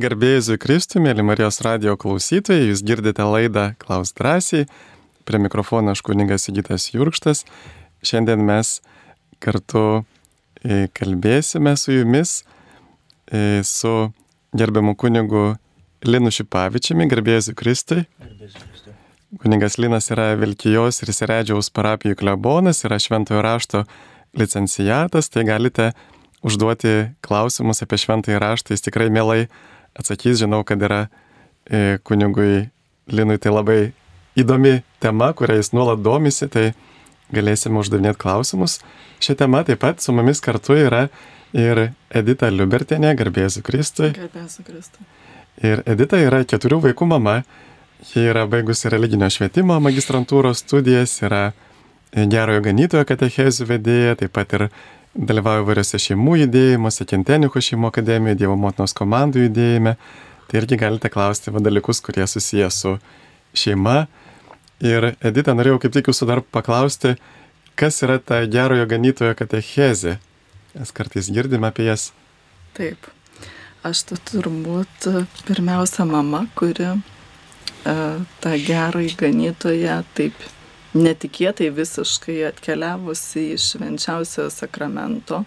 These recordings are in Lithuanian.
Garbėjusui Kristui, mėly Marijos radio klausytojai, jūs girdite laidą Klaus drąsiai. Prie mikrofono aš kuningas Įgytas Jurkštas. Šiandien mes kartu e, kalbėsime su jumis, e, su gerbiamu kunigu Linu Šipavičiumi, garbėjusui Kristui. Kuningas Linas yra Vilkijos ir Seredžiaus parapijų klebonas, yra šventojo rašto licencijatas, tai galite užduoti klausimus apie šventąjį raštą, jis tikrai mielai atsakys, žinau, kad yra e, kunigui Linui tai labai įdomi tema, kurią jis nuolat domisi, tai galėsime uždavinėti klausimus. Šią temą taip pat su mumis kartu yra ir Edita Liubertinė, garbėsiu Kristui. Garbėsiu Kristui. Ir Edita yra keturių vaikų mama, ji yra baigusi religinio švietimo magistrantūros studijas, yra gerojo ganytojo katechezių vedėja, taip pat ir dalyvauju įvairiose šeimų judėjimuose, Kentenikų šeimų akademijoje, Dievo motinos komandų judėjime. Tai irgi galite klausti va dalykus, kurie susiję su šeima. Ir Edita, norėjau kaip tik jūsų dar paklausti, kas yra ta gerojo ganytojo katechezė. Mes kartais girdime apie jas. Taip. Aš tu turbūt pirmiausia mama, kuri e, tą gerąjį ganytoją taip netikėtai visiškai atkeliavusi į švenčiausiojo sakramento,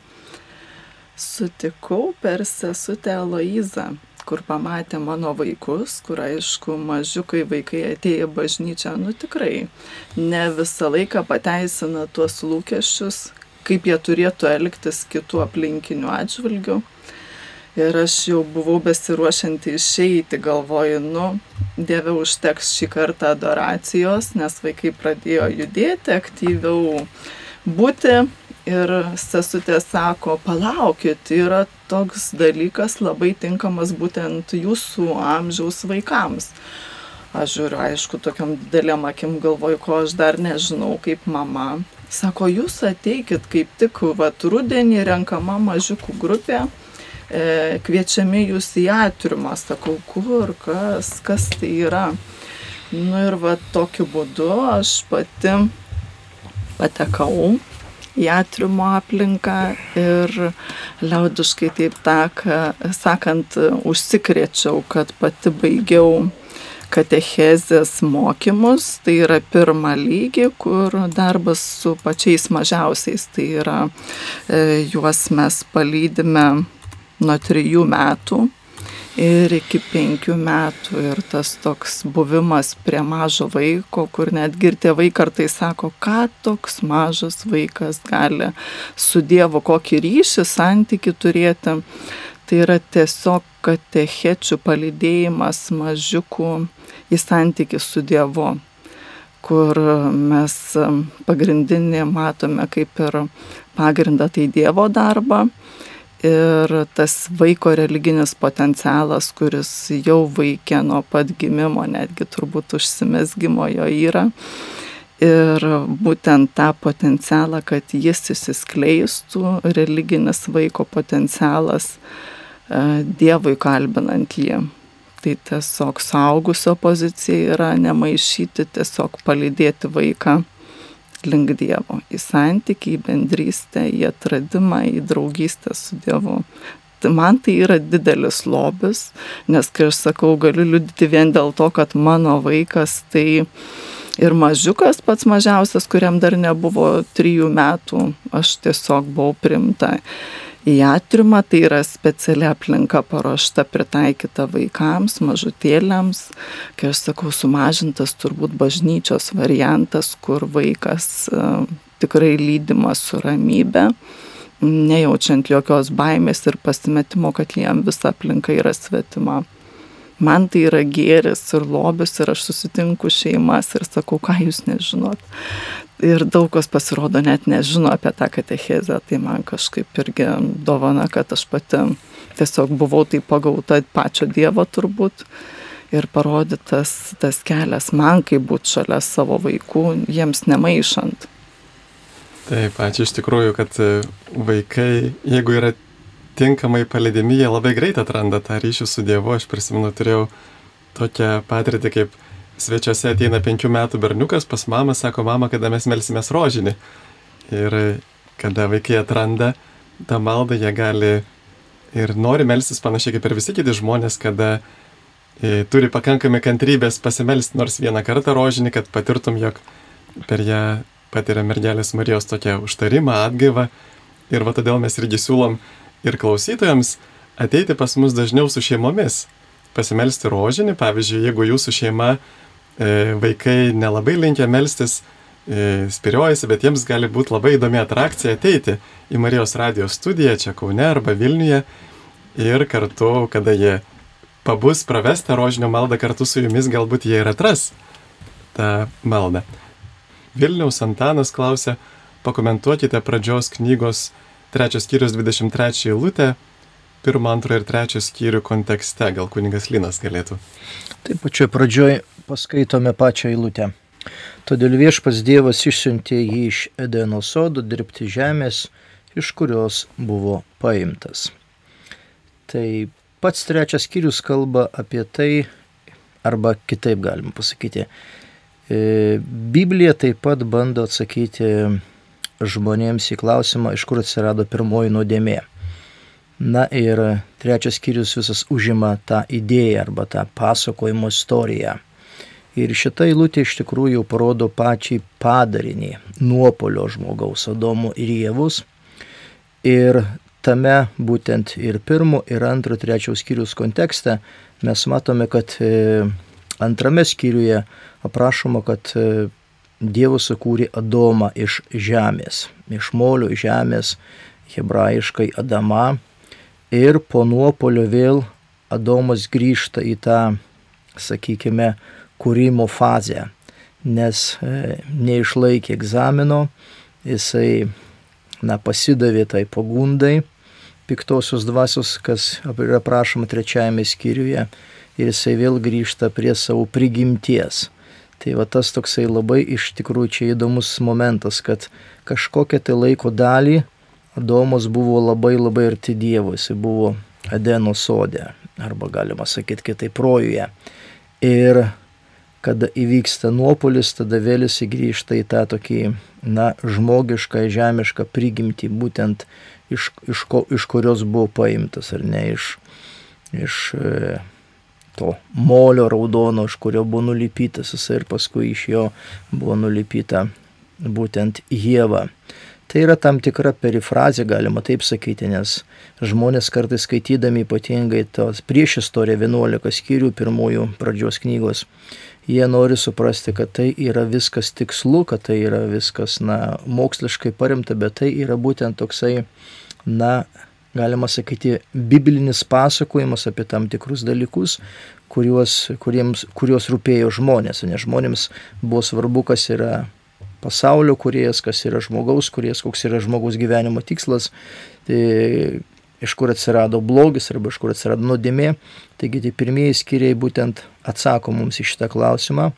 sutikau per sesutę Eloizą, kur pamatė mano vaikus, kur aišku, mažiukai vaikai atėjo bažnyčią, nu tikrai, ne visą laiką pateisina tuos lūkesčius, kaip jie turėtų elgtis kitų aplinkinių atžvilgių. Ir aš jau buvau besiruošianti išeiti, galvoju, nu, Dieve užteks šį kartą adoracijos, nes vaikai pradėjo judėti, aktyviau būti. Ir sesutė sako, palaukit, yra toks dalykas labai tinkamas būtent jūsų amžiaus vaikams. Aš žiūriu, aišku, tokiam dideliam akim galvoju, ko aš dar nežinau kaip mama. Sako, jūs ateikit kaip tik, vat, rudenį renkama mažiukų grupė e, kviečiami jūs į atriumą, sakau, kur, kas, kas tai yra. Nu ir va tokiu būdu aš pati patekau į atriumo aplinką ir liaudiškai taip tak, sakant, užsikrėčiau, kad pati baigiau katechezės mokymus, tai yra pirmą lygį, kur darbas su pačiais mažiausiais, tai yra e, juos mes palydime nuo trijų metų ir iki penkių metų. Ir tas toks buvimas prie mažo vaiko, kur netgi ir tėvai kartai sako, ką toks mažas vaikas gali su Dievu, kokį ryšį, santyki turėti. Tai yra tiesiog katechečių palydėjimas mažiukų į santyki su Dievu kur mes pagrindinį matome kaip ir pagrindą tai Dievo darbą ir tas vaiko religinis potencialas, kuris jau vaikė nuo pat gimimo, netgi turbūt užsimesgymo jo yra. Ir būtent tą potencialą, kad jis įsiskleistų, religinis vaiko potencialas e, Dievui kalbinant jį. Tai tiesiog saugusio pozicija yra nemaišyti, tiesiog palydėti vaiką link Dievo, į santykį, į bendrystę, į atradimą, į draugystę su Dievu. Tai man tai yra didelis lobis, nes kai aš sakau, galiu liudyti vien dėl to, kad mano vaikas tai ir mažiukas pats mažiausias, kuriam dar nebuvo trijų metų, aš tiesiog buvau primta į atriumą, tai yra speciali aplinka paruošta, pritaikyta vaikams, mažutėliams, kai aš sakau sumažintas turbūt bažnyčios variantas, kur vaikas e, tikrai lydimas su ramybė, nejaučiant jokios baimės ir pasimetimo, kad jam visa aplinka yra svetima. Man tai yra gėris ir lobis ir aš susitinku šeimas ir sakau, ką jūs nežinot ir daug kas pasirodo net nežino apie tą katechezę, tai man kažkaip irgi dovana, kad aš pati tiesiog buvau tai pagauta pačio Dievo turbūt ir parodytas tas kelias man, kaip būti šalia savo vaikų, jiems nemaišant. Taip, ačiū iš tikrųjų, kad e, vaikai, jeigu yra tinkamai palidimi, jie labai greit atranda tą ryšį su Dievu. Aš prisimenu, turėjau tokią patirtį, kaip svečiuose ateina penkių metų berniukas pas mamą, sako, mama, kada mes melsimės rožinį. Ir kada vaikai atranda tą maldą, jie gali ir nori melstis panašiai kaip ir visi kiti žmonės, kada e, turi pakankamai kantrybės pasimelsti nors vieną kartą rožinį, kad patirtum, jog per ją patiria mergelės Marijos tokią užtarimą, atgaivą. Ir va todėl mes irgi siūlom ir klausytojams ateiti pas mus dažniau su šeimomis, pasimelsti rožinį, pavyzdžiui, jeigu jūsų šeima e, vaikai nelabai linkia melstis, e, spiriojasi, bet jiems gali būti labai įdomi atrakcija ateiti į Marijos radijos studiją čia Kaune arba Vilniuje ir kartu, kada jie pabus pravestą rožinio maldą kartu su jumis, galbūt jie ir atras tą maldą. Vilniaus Antanas klausia, pakomentuokite pradžios knygos trečios skyrius 23 eilutę pirmo, antro ir trečio skyrių kontekste. Gal kuningas Linas galėtų. Taip pačioj pradžioj paskaitome pačią eilutę. Todėl viešpas Dievas išsiuntė jį iš Edeno sodo dirbti žemės, iš kurios buvo paimtas. Tai pats trečias skyrius kalba apie tai, arba kitaip galima pasakyti. E, Biblija taip pat bando atsakyti žmonėms į klausimą, iš kur atsirado pirmoji nuodėmė. Na ir trečias skyrius visas užima tą idėją arba tą pasakojimo istoriją. Ir šita eilutė iš tikrųjų parodo pačiai padarinį nuopolio žmogaus Adomo ir Jėvus. Ir tame būtent ir pirmo, ir antro, trečio skyrius kontekste mes matome, kad e, antrame skyriuje aprašoma, kad e, Dievas sukūrė Adomą iš žemės, iš molio žemės, hebrajiškai Adama ir po nuopolio vėl Adomas grįžta į tą, sakykime, kūrimo fazę, nes e, neišlaikė egzamino, jisai na, pasidavė tai pagundai piktosios dvasios, kas yra prašoma trečiajame skyriuje, ir jisai vėl grįžta prie savo prigimties. Tai va tas toksai labai iš tikrųjų čia įdomus momentas, kad kažkokią tai laiko dalį Adomas buvo labai labai arti Dievo, jis buvo Edeno sode, arba galima sakyti kitaip rojuje. Ir kada įvyksta nuopolis, tada vėl jis grįžta į tą tokį, na, žmogišką, žemišką prigimtį, būtent iš, iš, ko, iš kurios buvo paimtas, ar ne, iš, iš e, to molio raudono, iš kurio buvo nulipytas jisai ir paskui iš jo buvo nulipyta būtent Jėva. Tai yra tam tikra perifrazė, galima taip sakyti, nes žmonės kartais skaitydami ypatingai tos prieš istoriją 11 skyrių pirmųjų pradžios knygos, jie nori suprasti, kad tai yra viskas tikslu, kad tai yra viskas, na, moksliškai paremta, bet tai yra būtent toksai, na, galima sakyti, biblinis pasakojimas apie tam tikrus dalykus, kuriuos, kuriems, kuriuos rūpėjo žmonės, nes žmonėms buvo svarbu, kas yra pasaulio kuriejas, kas yra žmogaus kuriejas, koks yra žmogaus gyvenimo tikslas, tai iš kur atsirado blogis arba iš kur atsirado nuodėmė. Taigi tie pirmieji skyriai būtent atsako mums į šitą klausimą.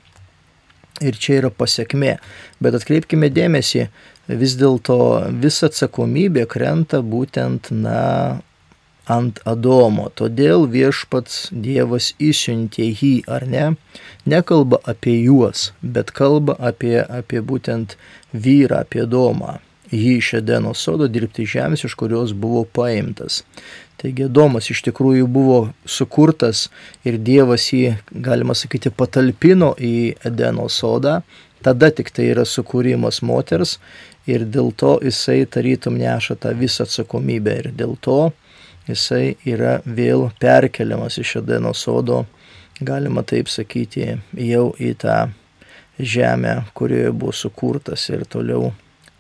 Ir čia yra pasiekmė. Bet atkreipkime dėmesį, vis dėlto visa atsakomybė krenta būtent, na, ant Adomo. Todėl viešpats Dievas įsiuntė jį, ar ne? Nekalba apie juos, bet kalba apie, apie būtent vyrą, apie Adomą. Jį iš Edeno sodo dirbti žemės, iš kurios buvo paimtas. Taigi Adomas iš tikrųjų buvo sukurtas ir Dievas jį, galima sakyti, patalpino į Edeno sodą. Tada tik tai yra sukūrimas moters ir dėl to jisai tarytum neša tą visą atsakomybę ir dėl to jisai yra vėl perkeliamas iš Edeno sodo, galima taip sakyti, jau į tą žemę, kurioje buvo sukurtas ir toliau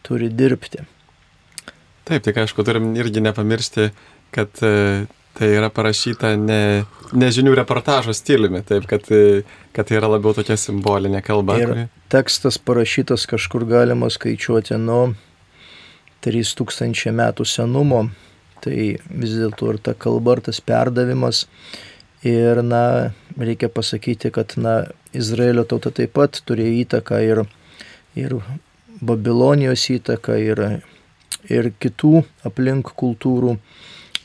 turi dirbti. Taip, tik aišku, turim irgi nepamiršti, kad e, tai yra parašyta ne, ne žinių reportažo stiliumi, taip, kad, e, kad tai yra labiau tokia simbolinė kalba. Ir kuri... tekstas parašytas kažkur galima skaičiuoti nuo 3000 metų senumo tai vis dėlto ir ta kalba, ir tas perdavimas. Ir, na, reikia pasakyti, kad, na, Izraelio tauta taip pat turėjo įtaką ir, ir Babilonijos įtaką, ir, ir kitų aplink kultūrų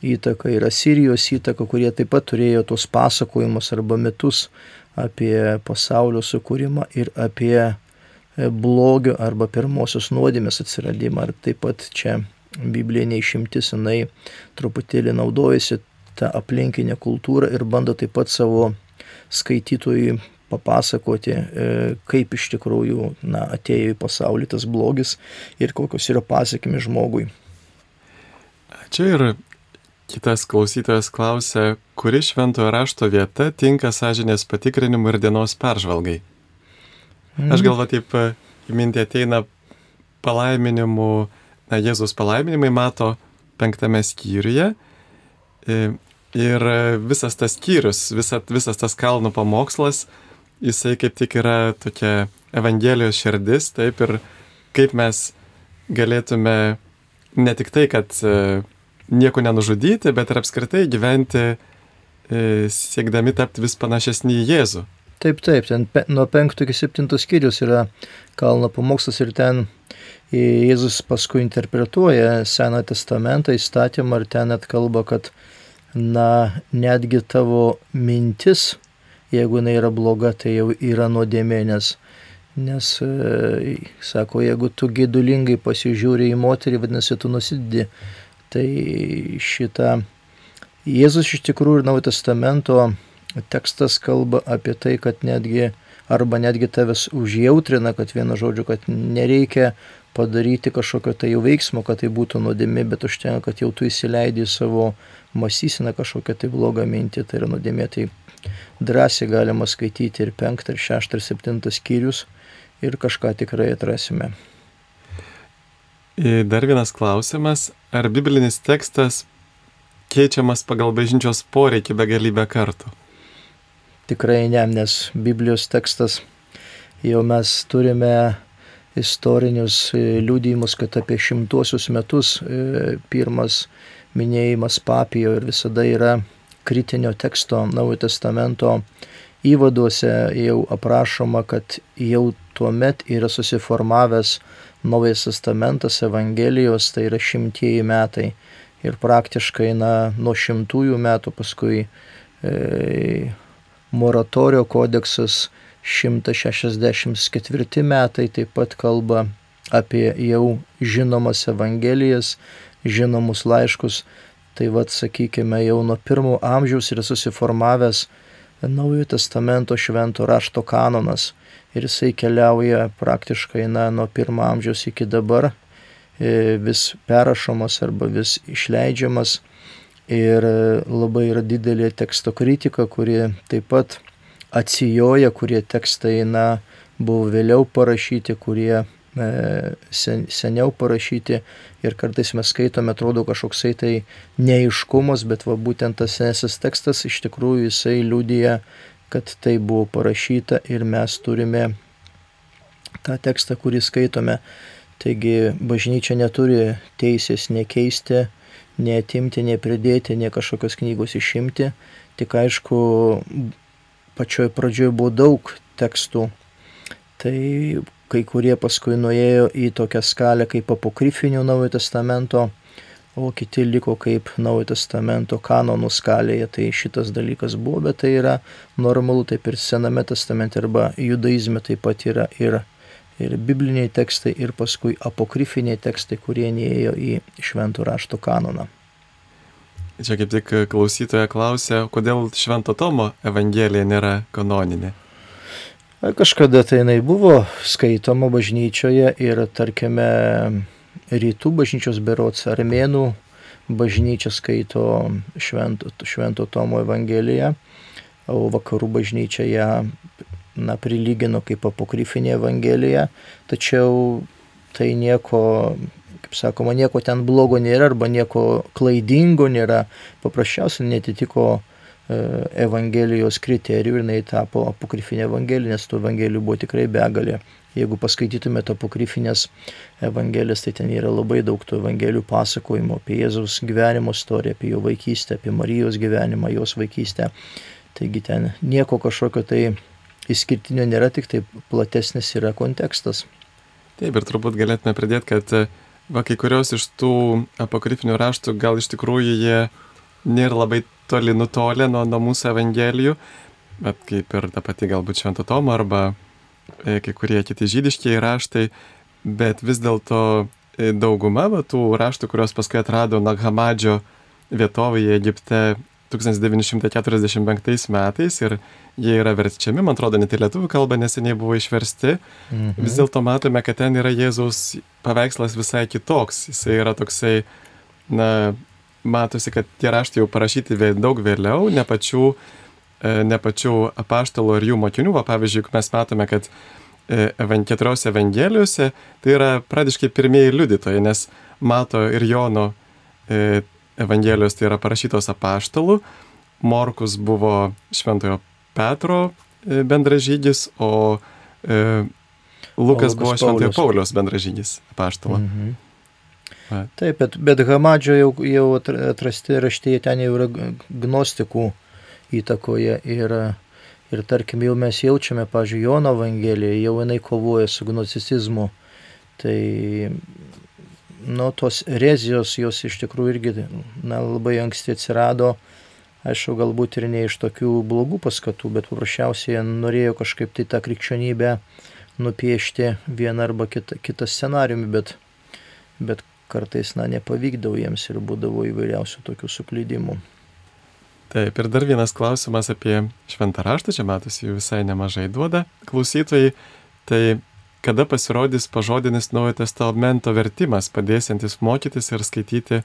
įtaką, ir Asirijos įtaką, kurie taip pat turėjo tos pasakojimus arba mitus apie pasaulio sukūrimą ir apie e, blogio arba pirmosios nuodėmės atsiradimą. Ir taip pat čia Biblija neišimtis, jinai truputėlį naudojasi tą aplinkinę kultūrą ir bando taip pat savo skaitytojui papasakoti, e, kaip iš tikrųjų na, atėjo į pasaulį tas blogis ir kokios yra pasiekimi žmogui. Čia ir kitas klausytojas klausia, kuri šventojo rašto vieta tinka sąžinės patikrinimui ir dienos peržvalgai. Aš galvo taip, e, į mintį ateina palaiminimų, na, Jėzus palaiminimai mato penktame skyriuje. E, ir visas tas skyrius, visa, visas tas kalnų pamokslas jisai kaip tik yra tokia Evangelijos širdis, taip ir kaip mes galėtume ne tik tai, kad e, nieko nenužudyti, bet ir apskritai gyventi e, siekdami tapti vis panašesnį į Jėzų. Taip, taip, ten pe, nuo 5 iki 7 skyrius yra kalno pamokslas ir ten Jėzus paskui interpretuoja Seną testamentą, įstatymą ir ten net kalba, kad na, netgi tavo mintis jeigu jinai yra bloga, tai jau yra nuodėmė, nes, nes e, sako, jeigu tu gėdulingai pasižiūri į moterį, vadinasi, tu nusidedi. Tai šitą Jėzus iš tikrųjų ir Naujo testamento tekstas kalba apie tai, kad netgi arba netgi tavęs užjautrina, kad vienu žodžiu, kad nereikia padaryti kažkokio tai jau veiksmo, kad tai būtų nuodėmė, bet užtenka, kad jau tu įsileidai savo mąstyseną kažkokią tai blogą mintį, tai yra nuodėmė. Tai drąsiai galima skaityti ir penktą, ir šeštą, ir septintą skyrius ir kažką tikrai atrasime. Dar vienas klausimas. Ar biblinis tekstas keičiamas pagal bažnyčios poreikį begalybę kartų? Tikrai ne, nes Biblijos tekstas jau mes turime istorinius liūdėjimus, kad apie šimtuosius metus pirmas minėjimas papijo ir visada yra kritinio teksto Naujojo testamento įvaduose jau aprašoma, kad jau tuo met yra susiformavęs Naujas testamentas Evangelijos, tai yra šimtieji metai. Ir praktiškai na, nuo šimtųjų metų paskui e, moratorio kodeksas 164 metai taip pat kalba apie jau žinomas Evangelijas, žinomus laiškus, Tai vad, sakykime, jau nuo pirmo amžiaus yra susiformavęs Naujojo testamento švento rašto kanonas. Ir jisai keliauja praktiškai na, nuo pirmo amžiaus iki dabar e, vis perrašomas arba vis išleidžiamas. Ir labai yra didelė teksto kritika, kuri taip pat atsijoja, kurie tekstai na, buvo vėliau parašyti, kurie E, sen, seniau parašyti ir kartais mes skaitome, atrodo kažkoksai tai neiškumas, bet va būtent tas senasis tekstas iš tikrųjų jisai liūdija, kad tai buvo parašyta ir mes turime tą tekstą, kurį skaitome. Taigi bažnyčia neturi teisės nekeisti, neatimti, nepridėti, ne kažkokios knygos išimti. Tik aišku, pačioj pradžioje buvo daug tekstų. Tai kai kurie paskui nuėjo į tokią skalę kaip apokrifinių Naujojo testamento, o kiti liko kaip Naujojo testamento kanonų skalėje. Tai šitas dalykas buvo, bet tai yra normalu, taip ir Sename testamente arba judaizme taip pat yra ir, ir bibliniai tekstai, ir paskui apokrifiniai tekstai, kurie neėjo į šventų rašto kanoną. Čia kaip tik klausytoja klausė, kodėl Švento Tomo Evangelija nėra kanoninė. Kažkada tai jinai buvo skaitoma bažnyčioje ir, tarkime, rytų bažnyčios berots armėnų bažnyčia skaito švento, švento Tomo Evangeliją, o vakarų bažnyčia ją na, prilygino kaip apokrifinė Evangelija, tačiau tai nieko, kaip sakoma, nieko ten blogo nėra arba nieko klaidingo nėra, paprasčiausiai netitiko E, Evangelijos kriterijų ir jinai tapo apokrifinė evangelija, nes tų evangelijų buvo tikrai begalė. Jeigu paskaitytumėte apokrifinės evangelijas, tai ten yra labai daug tų evangelijų pasakojimų apie Jėzaus gyvenimo istoriją, apie jo vaikystę, apie Marijos gyvenimą, jos vaikystę. Taigi ten nieko kažkokio tai išskirtinio nėra, tik tai platesnis yra kontekstas. Taip, ir turbūt galėtume pridėti, kad va, kai kurios iš tų apokrifinių raštų gal iš tikrųjų jie nėra labai toli nutolę nuo, nuo mūsų evangelijų, bet kaip ir ta pati galbūt Švento Tomo arba e, kai kurie kiti žydiškiai raštai, bet vis dėlto e, dauguma va, tų raštų, kuriuos paskui atrado Naghamadžio vietovėje Egipte 1945 metais ir jie yra verčiami, man atrodo, net į lietuvių kalbą neseniai buvo išversti. Mhm. Vis dėlto matome, kad ten yra Jėzaus paveikslas visai kitoks. Jisai yra toksai, na, matosi, kad tie raštai jau parašyti daug vėliau, ne pačių, e, ne pačių apaštalų ir jų mokinių. Va, pavyzdžiui, mes matome, kad e, keturiose evangelijose tai yra pradiškai pirmieji liudytojai, nes mato ir Jono e, Evangelijos tai yra parašytos apaštalų, Morkus buvo Šventojo Petro e, bendražygis, o e, Lukas buvo Šventojo Paulius bendražygis apaštalo. Mhm. Va. Taip, bet, bet Hamadžio jau, jau atrasti raštėje ten jau yra gnostikų įtakoje ir, ir tarkim jau mes jaučiame, pažiūrėjau, Jono Evangeliją, jau jinai kovoja su gnosticizmu. Tai nu, tos erezijos jos iš tikrųjų irgi na, labai anksti atsirado, aišku, galbūt ir ne iš tokių blogų paskatų, bet paprasčiausiai norėjo kažkaip tai tą krikščionybę nupiešti vieną arba kitą, kitą scenariumi, bet, bet kartais, na, nepavykdavo jiems ir būdavo įvairiausių tokių suklydimų. Taip, ir dar vienas klausimas apie šventą raštą, čia matosi jų visai nemažai duoda klausytojai. Tai kada pasirodys pažodinis Naujojo testamento vertimas, padėsiantis mokytis ir skaityti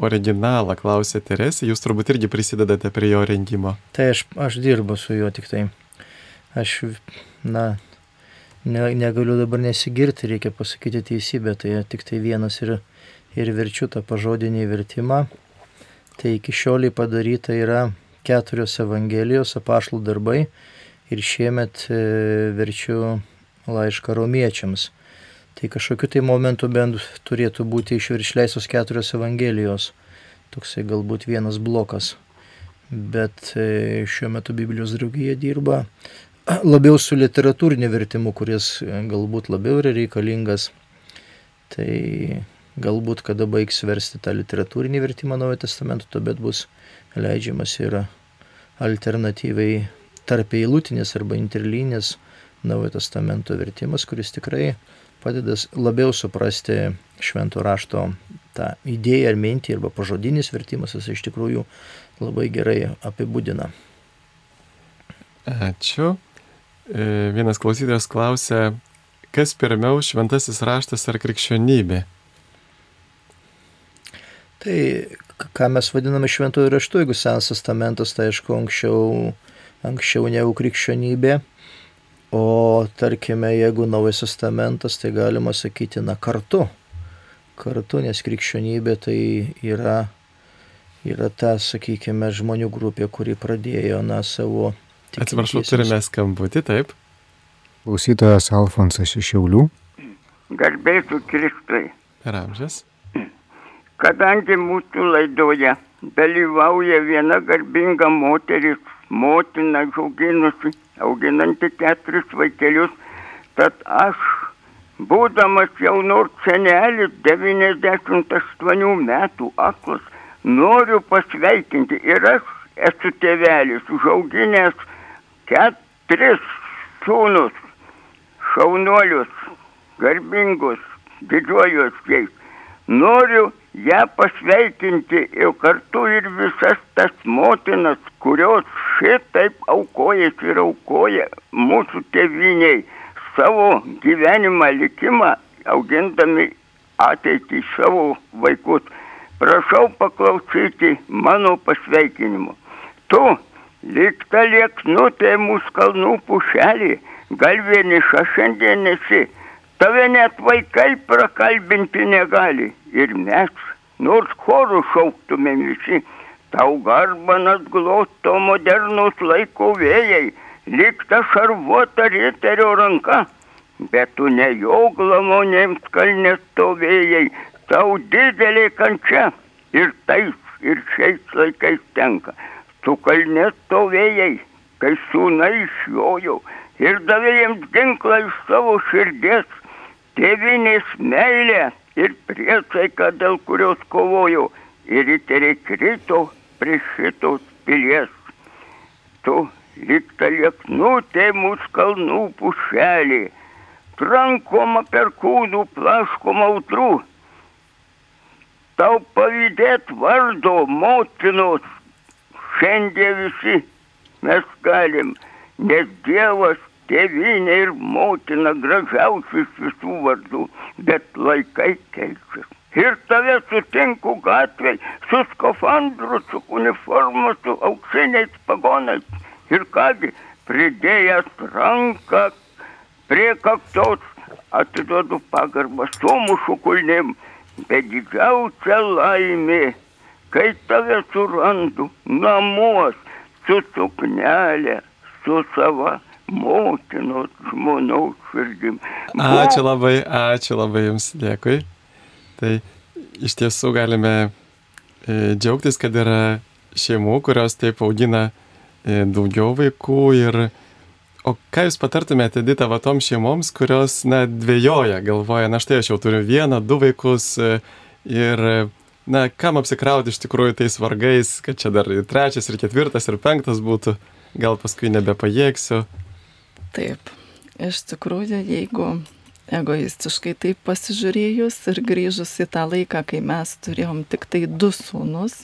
originalą, klausė Teresė, jūs turbūt irgi prisidedate prie jo rengimo. Tai aš, aš dirbu su juo tik tai. Aš, na, ne, negaliu dabar nesigirti, reikia pasakyti teisybę, tai tik tai vienas ir, ir verčiu tą pažodinį vertimą. Tai iki šioliai padaryta yra keturios Evangelijos apašlų darbai ir šiemet e, verčiu laišką romiečiams. Tai kažkokiu tai momentu bent turėtų būti išviršleistos keturios Evangelijos. Toksai galbūt vienas blokas. Bet e, šiuo metu Biblijos draugija dirba labiau su literatūriniu vertimu, kuris e, galbūt labiau yra reikalingas. Tai galbūt kada baigs versti tą literatūrinį vertimą Naujojo testamento, tuomet bus leidžiamas ir alternatyviai tarp eilutinis arba interlinės Naujojo testamento vertimas, kuris tikrai padeda labiau suprasti šventų rašto tą idėją ar mintį, arba pažodinis vertimas, jis iš tikrųjų labai gerai apibūdina. Ačiū. E, vienas klausytojas klausė, kas pirmiau šventasis raštas ar krikščionybė? Tai ką mes vadiname šventojų raštų, jeigu senas testamentas, tai aišku, anksčiau, anksčiau negu krikščionybė, O tarkime, jeigu Naujas Testamentas, tai galima sakyti, na kartu. Kartu, nes krikščionybė tai yra, yra ta, sakykime, žmonių grupė, kuri pradėjo, na, savo... Atsiprašau, turime skambutį, taip? Klausytojas Alfonsas iš Šiaulių. Garbėsiu Kristui. Per amžias. Kadangi mūsų laidoje dalyvauja viena garbinga moteris, motina žauginusi auginanti keturis vaikelius, tad aš, būdamas jau nors senelis, 98 metų aklas, noriu pasveikinti ir aš esu tėvelis, užauginęs keturis sūnus, šaunuolius, garbingus, didžiuojuos jais. Noriu ją pasveikinti ir kartu ir visas tas motinas, kurios šitaip aukojasi ir aukoja mūsų tėviniai savo gyvenimą, likimą, augindami ateitį savo vaikus. Prašau paklausyti mano pasveikinimo. Tu, likta lieknutė mūsų kalnų pušelį, gal vieniša šiandien esi Tave net vaikai prakalbinti negali. Ir mes, nors chorų šauktumėm visi, tau garbanas glosto modernus laiko vėjai, likta šarvuota riterio ranka. Bet tu ne jo glamonėms kalnės stovėjai, tau didelė kančia ir tais, ir šiais laikais tenka. Tu kalnės stovėjai, kai sūnai išjojo ir davė jiems ginklą iš savo širdies tėvinės meilė ir priesaika, dėl kurios kovojo, ir įteriai krito prie šitos pilies. Tu likta lieknutė mūsų kalnų pušelė, trankoma per kūnų plaškoma autrų. Tau pavydėt vardo motinos šiandien visi mes galim, nes Dievas tėvynė ir motina gražiausias visų vardų, bet laikai keičiasi. Ir tave sutinku gatvėj su skafandru, su uniforma, su auksiniais pagonais. Ir kągi, pridėjęs ranką prie kaktos, atiduodu pagarbą sumušu kulnim, bet didžiausia laimė, kai tave surandu namuos su suknelė, su sava motinos žmonos širdim. Ačiū labai, ačiū labai Jums, dėkui. Tai iš tiesų galime e, džiaugtis, kad yra šeimų, kurios taip augina e, daugiau vaikų ir O ką Jūs patartumėte, Dita, va toms šeimoms, kurios, na, dvėjoja, galvoja, na štai aš jau turiu vieną, du vaikus e, ir, na, kam apsikrauti iš tikrųjų tais vargais, kad čia dar ir trečias, ir ketvirtas, ir penktas būtų, gal paskui nebepajėgsiu. Taip, iš tikrųjų, jeigu egoistiškai taip pasižiūrėjus ir grįžus į tą laiką, kai mes turėjom tik tai du sūnus,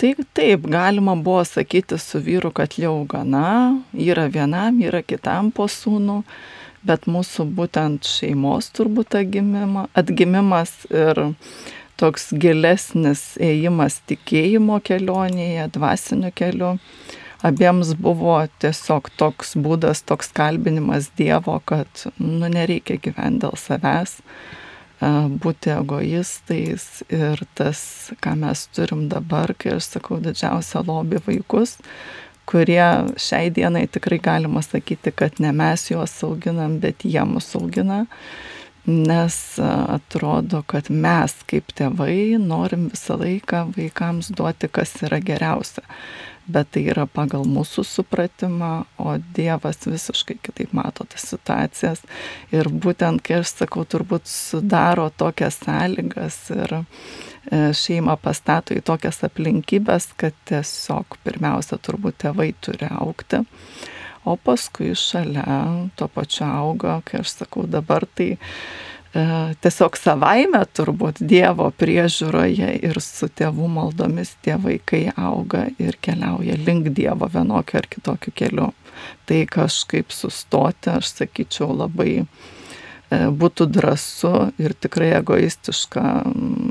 tai taip, galima buvo sakyti su vyru, kad jau gana, yra vienam, yra kitam po sūnų, bet mūsų būtent šeimos turbūt atgimima, atgimimas ir toks gilesnis ėjimas tikėjimo kelionėje, dvasiniu keliu abiems buvo tiesiog toks būdas, toks kalbinimas Dievo, kad nu, nereikia gyventi dėl savęs, būti egoistais ir tas, ką mes turim dabar, kai aš sakau didžiausią lobį vaikus, kurie šiai dienai tikrai galima sakyti, kad ne mes juos auginam, bet jie mus augina, nes atrodo, kad mes kaip tėvai norim visą laiką vaikams duoti, kas yra geriausia bet tai yra pagal mūsų supratimą, o Dievas visiškai kitaip mato tas situacijas. Ir būtent, kai aš sakau, turbūt sudaro tokias sąlygas ir e, šeimą pastato į tokias aplinkybės, kad tiesiog pirmiausia turbūt tėvai turi aukti. O paskui šalia to pačio auga, kai aš sakau dabar, tai E, tiesiog savaime turbūt Dievo priežiūroje ir su tėvų maldomis tie vaikai auga ir keliauja link Dievo vienokiu ar kitokiu keliu. Tai kažkaip sustoti, aš sakyčiau, labai e, būtų drąsu ir tikrai egoistiška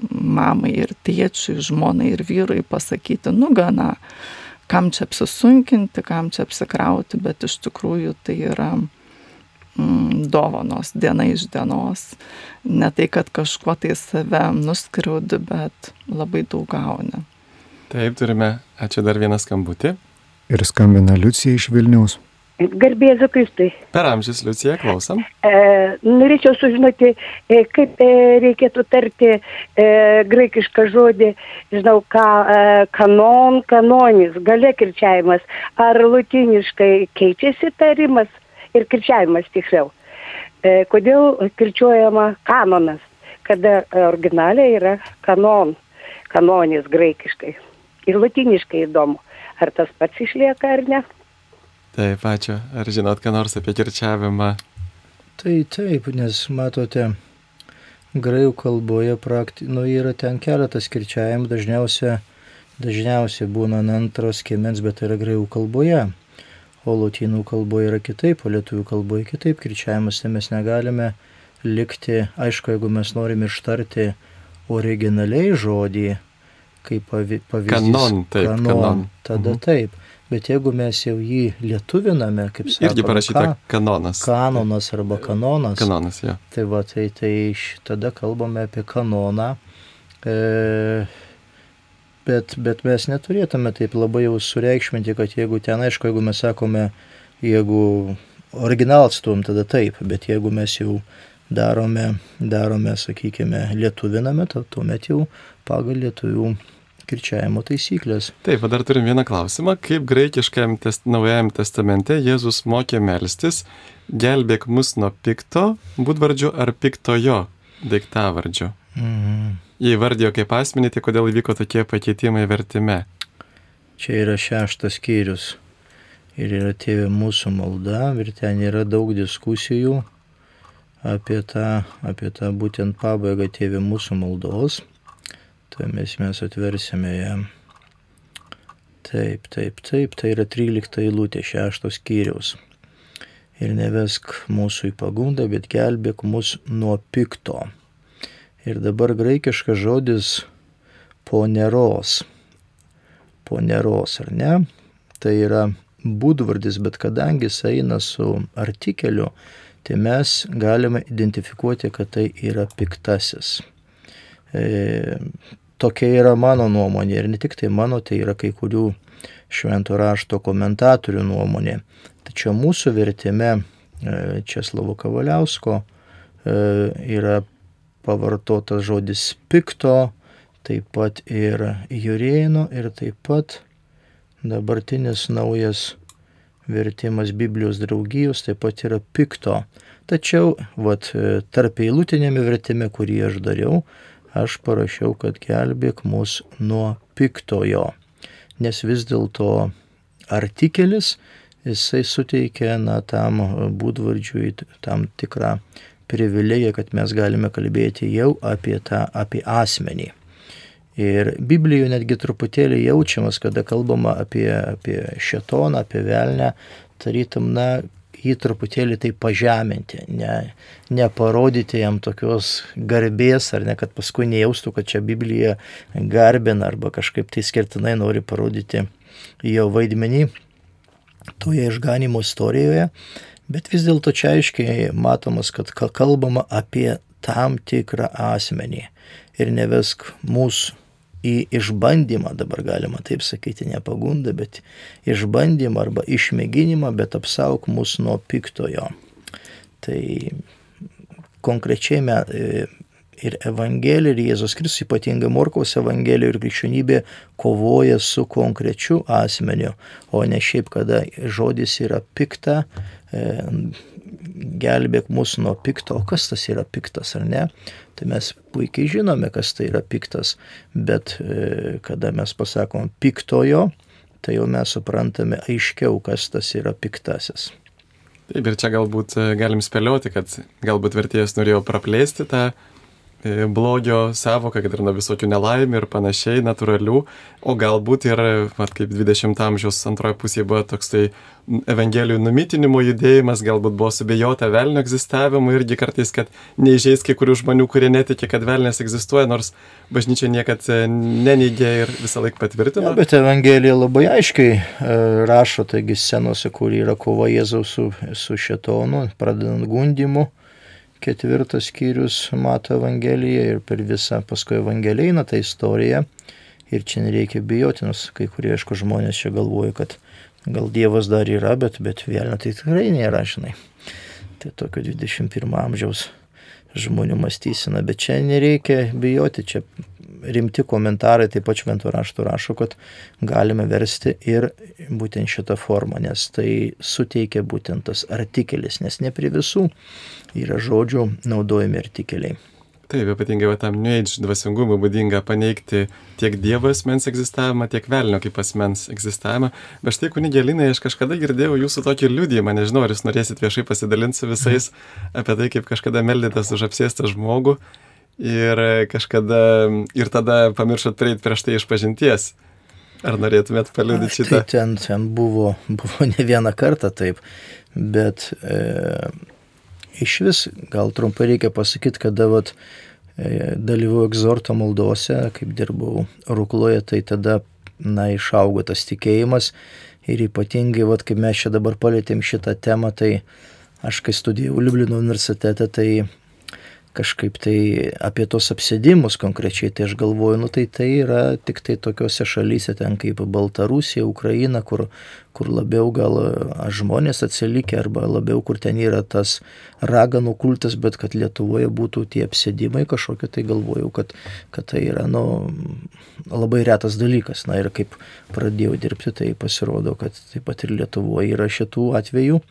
mamai ir tėčiui, žmonai ir vyrui pasakyti, nu gana, kam čia apsisunkinti, kam čia apsikrauti, bet iš tikrųjų tai yra mm, dovanos diena iš dienos. Ne tai, kad kažkuo tai save nuskriaudi, bet labai daug gauni. Taip, turime, ačiū dar vieną skambutį. Ir skambina Liucija iš Vilniaus. Garbėzu Kristui. Per amžius, Liucija, klausom. E, norėčiau sužinoti, e, kaip e, reikėtų tarti e, graikišką žodį, žinau, ką, e, kanon, kanonis, gale kirčiavimas. Ar latiniškai keičiasi tarimas? Ir kirčiavimas tiksliau. E, kodėl kirčiuojama kanonas, kada originaliai yra kanon, kanonis graikiškai. Ir latiniškai įdomu, ar tas pats išlieka ar ne. Taip, ačiū. Ar žinot, ką nors apie kirčiavimą? Tai taip, nes matote, graikų kalboje prakti... nu, yra ten keletas kirčiavimų, dažniausiai, dažniausiai būna ant antros kiemens, bet tai yra graikų kalboje o lotynų kalboje yra kitaip, o lietuvių kalboje kitaip kirčiavimas, tai mes negalime likti, aišku, jeigu mes norime ištarti originaliai žodį, kaip pavyzdys. Kanon, taip, kanon. kanon. Tada mhm. taip. Bet jeigu mes jau jį lietuviname, kaip sakoma, irgi parašyta ka, kanonas. Kanonas arba kanonas. Kanonas, jo. Tai va, tai, tai tada kalbame apie kanoną. E, bet, bet mes neturėtume taip labai jau sureikšminti, kad jeigu ten, aišku, jeigu mes sakome, jeigu originalą atstum, tada taip, bet jeigu mes jau darome, darome sakykime, lietuviname, tuomet jau pagal lietuvių kirčiavimo taisyklės. Taip, dar turim vieną klausimą. Kaip graikiškajam test, naujajam testamente Jėzus mokė melstis, gelbėk mus nuo pikto būdvardžio ar piktojo daiktavardžio? Mhm jį vardėjo kaip asmenį, tai kodėl įvyko tokie pakeitimai vertime? Čia yra šeštas skyrius ir yra tėvė mūsų malda ir ten yra daug diskusijų apie tą, apie tą būtent pabaigą tėvė mūsų maldos. Tai mes, mes atversime ją. Taip, taip, taip, tai yra 13 eilutė 6 skyriaus. Ir nevesk mūsų į pagundą, bet gelbėk mus nuo pikto. Ir dabar graikiškas žodis poneros. Poneros, ar ne? Tai yra būdvardis, bet kadangi jis eina su artikeliu, tai mes galime identifikuoti, kad tai yra piktasis. E, tokia yra mano nuomonė ir ne tik tai mano, tai yra kai kurių švento rašto komentatorių nuomonė. Tačiau mūsų vertime e, Česlovo Kavaliausko e, yra pavartotas žodis pikto, taip pat ir jūrėno ir taip pat dabartinis naujas vertimas Biblijos draugijos taip pat yra pikto. Tačiau, vat, tarp eilutinėme vertime, kurį aš dariau, aš parašiau, kad gelbėk mus nuo piktojo. Nes vis dėlto artikelis, jisai suteikia na, tam būdvardžiui tam tikrą privilegiją, kad mes galime kalbėti jau apie tą, apie asmenį. Ir Biblijoje netgi truputėlį jaučiamas, kada kalbama apie, apie šetoną, apie velnę, tarytum, na, jį truputėlį tai pažeminti, ne, neparodyti jam tokios garbės, ar ne, kad paskui nejaustų, kad čia Biblija garbina arba kažkaip tai skirtinai nori parodyti jo vaidmenį toje išganimo istorijoje, bet vis dėlto čia aiškiai matomas, kad kalbama apie tam tikrą asmenį ir nevesk mūsų į išbandymą, dabar galima taip sakyti, ne pagundą, bet išbandymą arba išmėginimą, bet apsauk mus nuo piktojo. Tai konkrečiai e, ir Evangelija, ir Jėzus Kristus, ypatingai Morkaus Evangelija ir krikščionybė kovoja su konkrečiu asmeniu, o ne šiaip, kada žodis yra pikta, gelbėk mus nuo pikto, o kas tas yra piktas ar ne, tai mes puikiai žinome, kas tai yra piktas, bet e, kada mes pasakom piktojo, tai jau mes suprantame aiškiau, kas tas yra piktasis. Taip, ir čia galbūt e, galim spėlioti, kad galbūt vertėjas norėjo praplėsti tą E, blogio savoką, kad ir nuo visokių nelaimių ir panašiai, natūralių, o galbūt ir, mat, kaip 20-ojo amžiaus antroje pusėje buvo toks tai evangelijų numitinimo judėjimas, galbūt buvo subejota velnio egzistavimu irgi kartais, kad neižeis kai kurių žmonių, kurie netikė, kad velnės egzistuoja, nors bažnyčia niekad e, neneigė ir visą laiką patvirtino. Ja, bet Evangelija labai aiškiai e, rašo, taigi scenose, kur yra kova Jėzaus su, su šetonu, pradedant gundimu ketvirtas skyrius mato Evangeliją ir per visą paskui Evangeliją eina ta istorija. Ir čia nereikia bijoti, nors kai kurie, aišku, žmonės čia galvoja, kad gal Dievas dar yra, bet, bet vėlna tai tikrai nėra, žinai. Tai tokio 21 amžiaus žmonių mąstysena, bet čia nereikia bijoti, čia rimti komentarai taip pat šventų raštų rašo, kad galime versti ir būtent šitą formą, nes tai suteikia būtent tas artikelis, nes ne prie visų yra žodžių naudojami artikeliai. Taip, ypatingai va, tam New Age dvasingumui būdinga paneigti tiek Dievo asmens egzistavimą, tiek velnio kaip asmens egzistavimą. Bet štai, kunigelinai, aš kažkada girdėjau jūsų tokį liūdėjimą, nežinau, ar jūs norėsit viešai pasidalinti su visais apie tai, kaip kažkada meldėtas už apsėstą žmogų ir kažkada, ir tada pamiršot prieiti prieš tai iš pažinties. Ar norėtumėt paliudyti šitą? Tai ten, ten buvo, buvo ne vieną kartą taip, bet e, iš vis, gal trumpai reikia pasakyti, kada vat, e, dalyvau egzorto maldose, kaip dirbau Rukloje, tai tada, na, išaugo tas tikėjimas ir ypatingai, vat, kaip mes čia dabar palėtėm šitą temą, tai aš kai studijavau Liublino universitete, tai kažkaip tai apie tos apsėdimus konkrečiai, tai aš galvoju, nu tai tai yra tik tai tokiuose šalyse, ten kaip Baltarusija, Ukraina, kur, kur labiau gal žmonės atsilikę arba labiau kur ten yra tas raganų kultas, bet kad Lietuvoje būtų tie apsėdimai kažkokie, tai galvoju, kad, kad tai yra nu, labai retas dalykas. Na ir kaip pradėjau dirbti, tai pasirodo, kad taip pat ir Lietuvoje yra šitų atvejų.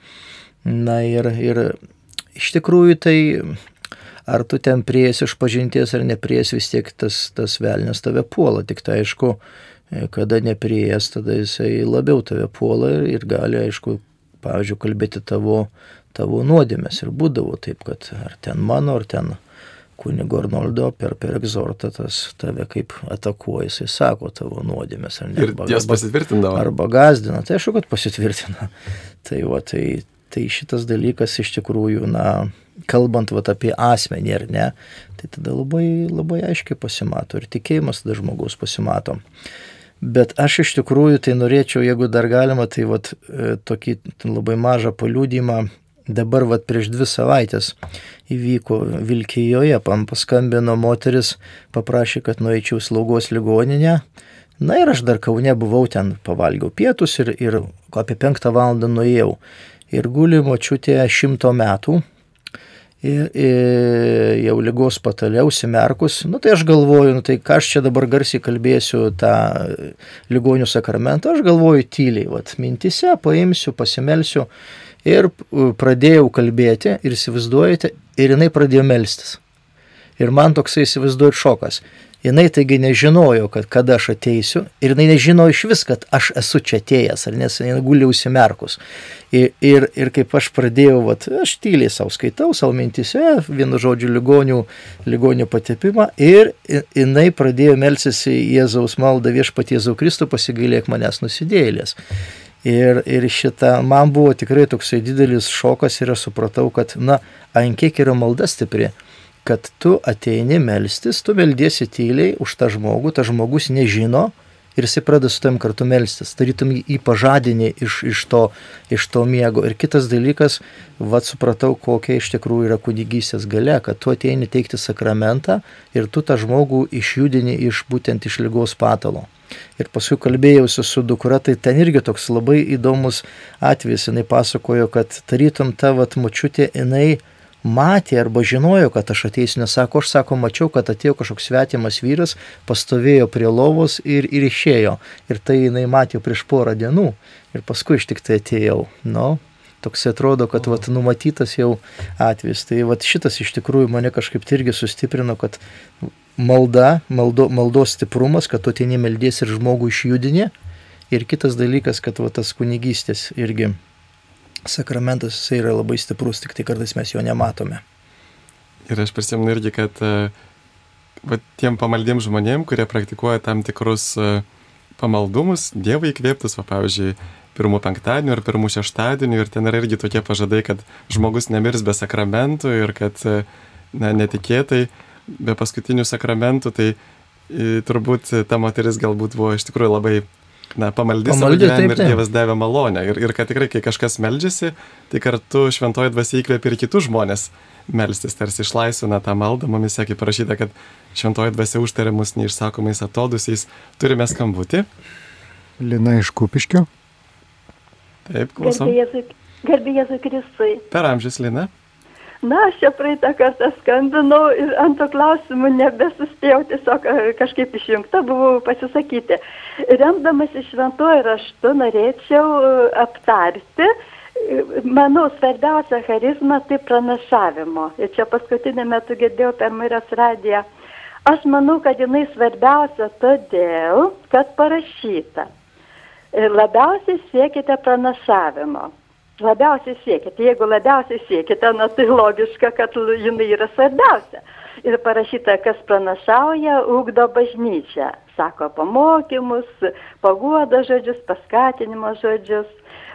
Na ir, ir iš tikrųjų tai ar tu ten prieisi iš pažinties ar neprieisi, vis tiek tas, tas velnės tave puola. Tik tai aišku, e, kada neprieės, tada jisai labiau tave puola ir, ir gali, aišku, pavyzdžiui, kalbėti tavo, tavo nuodėmės. Ir būdavo taip, kad ar ten mano, ar ten kunigo Arnoldo per, per egzortą tas tave kaip atakuoja, jisai sako tavo nuodėmės. Ne, Ir jos pasitvirtindavo. Arba gazdina, tai aišku, kad pasitvirtina. Tai, va, tai, tai šitas dalykas iš tikrųjų, na, kalbant vat, apie asmenį ar ne, tai tada labai, labai aiškiai pasimato ir tikėjimas tada žmogaus pasimato. Bet aš iš tikrųjų tai norėčiau, jeigu dar galima, tai vat, e, tokį labai mažą paliūdimą Dabar vat prieš dvi savaitės įvyko Vilkijoje, man paskambino moteris, paprašė, kad nueičiau slaugos ligoninę. Na ir aš dar Kaune buvau ten, pavalgiau pietus ir, ir apie penktą valandą nuėjau. Ir guli močiutė šimto metų, ir, ir jau lygos patale užsimerkus, nu tai aš galvoju, nu tai ką aš čia dabar garsiai kalbėsiu tą ligonių sakramentą, aš galvoju tyliai, vat mintise paimsiu, pasimelsiu Ir pradėjau kalbėti ir įsivaizduojate, ir jinai pradėjo melstis. Ir man toksai įsivaizduoju šokas. Jinai taigi nežinojo, kad kada aš ateisiu ir jinai nežinojo iš vis, kad aš esu čia atėjęs, ar nes jinai guli užsimerkus. Ir, ir, ir kaip aš pradėjau, vat, aš tyliai savo skaitau, savo mintise, vienu žodžiu, ligonių, ligonių patepimą ir jinai pradėjo melsis į Jėzaus maldą viešpatie Jėzau Kristų pasigailėk manęs nusidėlės. Ir, ir šitą, man buvo tikrai toksai didelis šokas ir aš supratau, kad, na, ant kiek yra malda stipri, kad tu ateini melstis, tu meldiesi tyliai už tą žmogų, tas žmogus nežino ir jisai pradeda su tam kartu melstis, tarytum jį pažadinį iš, iš, to, iš to miego. Ir kitas dalykas, vad supratau, kokia iš tikrųjų yra kunigystės gale, kad tu ateini teikti sakramentą ir tu tą žmogų išjudini iš būtent iš lygos patalo. Ir paskui kalbėjausi su dukra, tai ten irgi toks labai įdomus atvejis. Jis pasakojo, kad tarytum ta vat mučiutė, jinai matė arba žinojo, kad aš ateisiu, nes sako, aš sako, mačiau, kad atėjo kažkoks svetimas vyras, pastovėjo prie lovos ir, ir išėjo. Ir tai jinai matė prieš porą dienų. Ir paskui iš tik tai atėjau. Nu, toks atrodo, kad vat, numatytas jau atvejis. Tai vat, šitas iš tikrųjų mane kažkaip tai irgi sustiprino, kad malda, maldo, maldos stiprumas, kad tu ateini meldies ir žmogų išjudini. Ir kitas dalykas, kad va, tas kunigystės irgi sakramentas jisai yra labai stiprus, tik tai kartais mes jo nematome. Ir aš prisimenu irgi, kad va, tiem pamaldiem žmonėm, kurie praktikuoja tam tikrus pamaldumus, Dievui įkvėptus, va, pavyzdžiui, pirmų penktadienių ir pirmų šeštadienių ir ten yra irgi tokie pažadai, kad žmogus nemirs be sakramentų ir kad na, netikėtai be paskutinių sakramentų, tai turbūt ta moteris galbūt buvo iš tikrųjų labai na, pamaldys savo gyvenimą ir Dievas davė malonę. Ir, ir kad tikrai, kai kažkas meldžiasi, tai kartu šventoji dvasia įkvėpia ir kitus žmonės melstis, tarsi išlaisvina tą maldą. Mumis sakė parašyta, kad šventoji dvasia užtarė mus neišsakomais atodusiais. Turime skambutį. Lina iš Kupiškio. Taip, klausom. Garbė Jėzui Kristui. Per amžius, Lina. Na, aš čia praeitą kartą skambinau ir ant to klausimų nebesuspėjau, tiesiog e, kažkaip išjungta buvau pasisakyti. Remdamas iš šventuoju raštu norėčiau e, aptarti, e, manau, svarbiausia charizma tai pranašavimo. Ir čia paskutinį metu girdėjau per Marijos radiją. Aš manau, kad jinai svarbiausia todėl, kad parašyta. Labiausiai siekite pranašavimo labiausiai siekite. Jeigu labiausiai siekite, na tai logiška, kad jinai yra svarbiausia. Ir parašyta, kas pranašauja, ugdo bažnyčią. Sako pamokymus, paguoda žodžius, paskatinimo žodžius.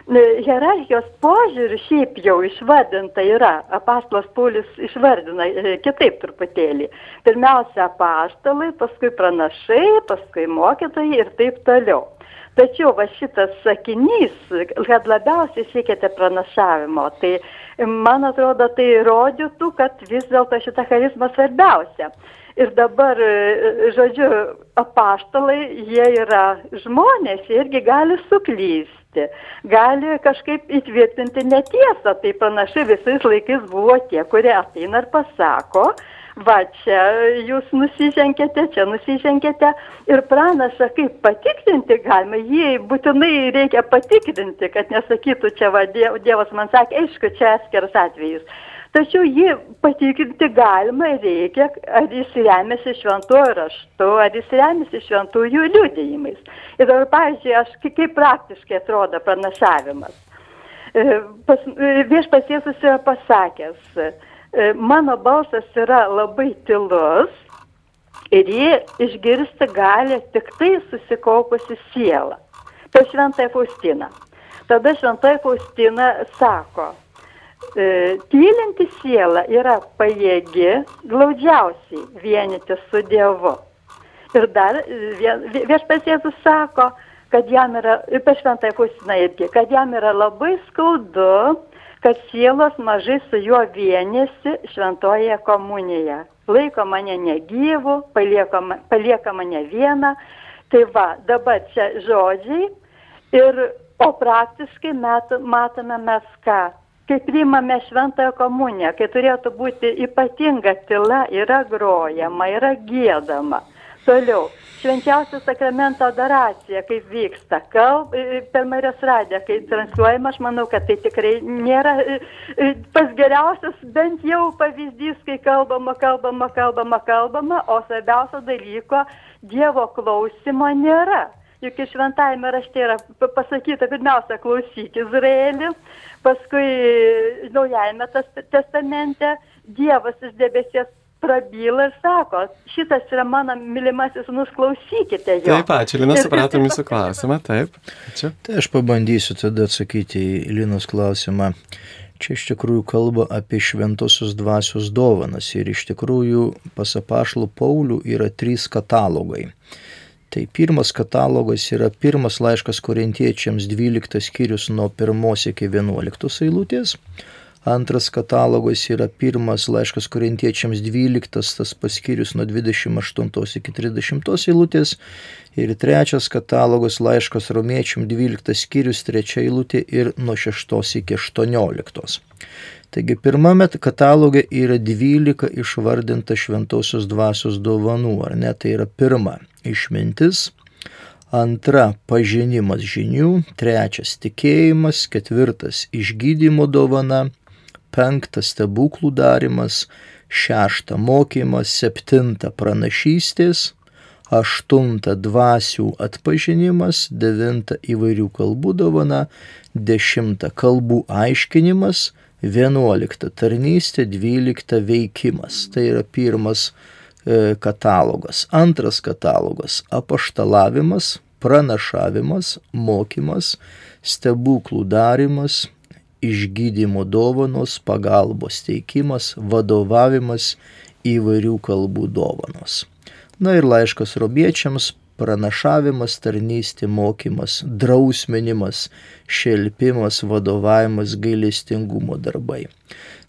Hierarchijos požiūrių šiaip jau išvardinta yra, apastlas Paulius išvardina e, kitaip truputėlį. Pirmiausia, apastalai, paskui pranašai, paskui mokytojai ir taip toliau. Tačiau va šitas sakinys, kad labiausiai siekite pranašavimo, tai man atrodo, tai rodytų, kad vis dėlto šita charizma svarbiausia. Ir dabar, žodžiu, apaštalai, jie yra žmonės, jie irgi gali suklysti, gali kažkaip įtvirtinti netiesą. Tai panašiai visais laikais buvo tie, kurie ateina ir pasako, va čia jūs nusiženkėte, čia nusiženkėte ir pranašą kaip patikrinti galima, jį būtinai reikia patikrinti, kad nesakytų čia va Dievas man sakė, aišku, čia atskiras atvejis. Tačiau jį patikrinti galima ir reikia, ar jis remiasi šventuoju raštu, ar jis remiasi šventųjų liudėjimais. Ir dabar, pavyzdžiui, aš kaip praktiškai atrodo pranašavimas. E, e, viešpats Jėzus yra pasakęs, mano balsas yra labai tylus ir jį išgirsti gali tik tai susikaupusi siela. Tai šventai Faustina. Tada šventai Faustina sako, e, tylinti siela yra pajėgi glaudžiausiai vienyti su Dievu. Ir dar viešpas Jėzus sako, kad jam yra, ypač šventai Faustina irgi, kad jam yra labai skaudu, kad sielos mažai su juo vienėsi šventoje komunijoje laiko mane negyvu, palieka, palieka mane vieną. Tai va, dabar čia žodžiai ir, o praktiškai met, matome mes ką. Kai priimame šventąją komuniją, kai turėtų būti ypatinga tyla, yra grojama, yra gėdama. Toliau, švenčiausio sakramento adoracija, kaip vyksta, kalb, per Marijos radiją, kai transliuojama, aš manau, kad tai tikrai nėra pas geriausias bent jau pavyzdys, kai kalbama, kalbama, kalbama, kalbama, o svarbiausio dalyko Dievo klausimo nėra. Juk šventajame rašte yra pasakyta, pirmiausia, klausyk Izraelį, paskui naujajame testamente Dievas iš debesies prabyla ir sako, šitas yra mano mylimasis, nusklausykite jo. Taip, ačiū, Lina, supratom jūsų klausimą, taip. Ačiū. Tai aš pabandysiu tada atsakyti į Linos klausimą. Čia iš tikrųjų kalba apie šventosios dvasios dovanas ir iš tikrųjų pasapašlų Paulių yra trys katalogai. Tai pirmas katalogas yra pirmas laiškas korintiečiams 12 skyrius nuo 1 iki 11 eilutės. Antras katalogas yra pirmas laiškas korintiečiams 12, tas paskirius nuo 28 iki 30 eilutės. Ir trečias katalogas laiškas romiečiam 12 skyrius, trečia eilutė ir nuo 6 iki 18. Taigi pirmame kataloge yra 12 išvardinta šventosios dvasios dovanų, ar ne? Tai yra pirma išmintis, antra pažinimas žinių, trečias tikėjimas, ketvirtas išgydymo dovana, penktas stebuklų darimas, šešta mokymas, septinta pranašystės, aštunta dvasių atpažinimas, devinta įvairių kalbų dovana, dešimta kalbų aiškinimas, vienuolikta tarnystė, dvylikta veikimas. Tai yra pirmas e, katalogas. Antras katalogas - apaštalavimas, pranašavimas, mokymas, stebuklų darimas, išgydymo dovanos, pagalbos teikimas, vadovavimas įvairių kalbų dovanos. Na ir laiškas robiečiams pranašavimas, tarnystė, mokymas, drausminimas, šelpimas, vadovavimas, gailestingumo darbai.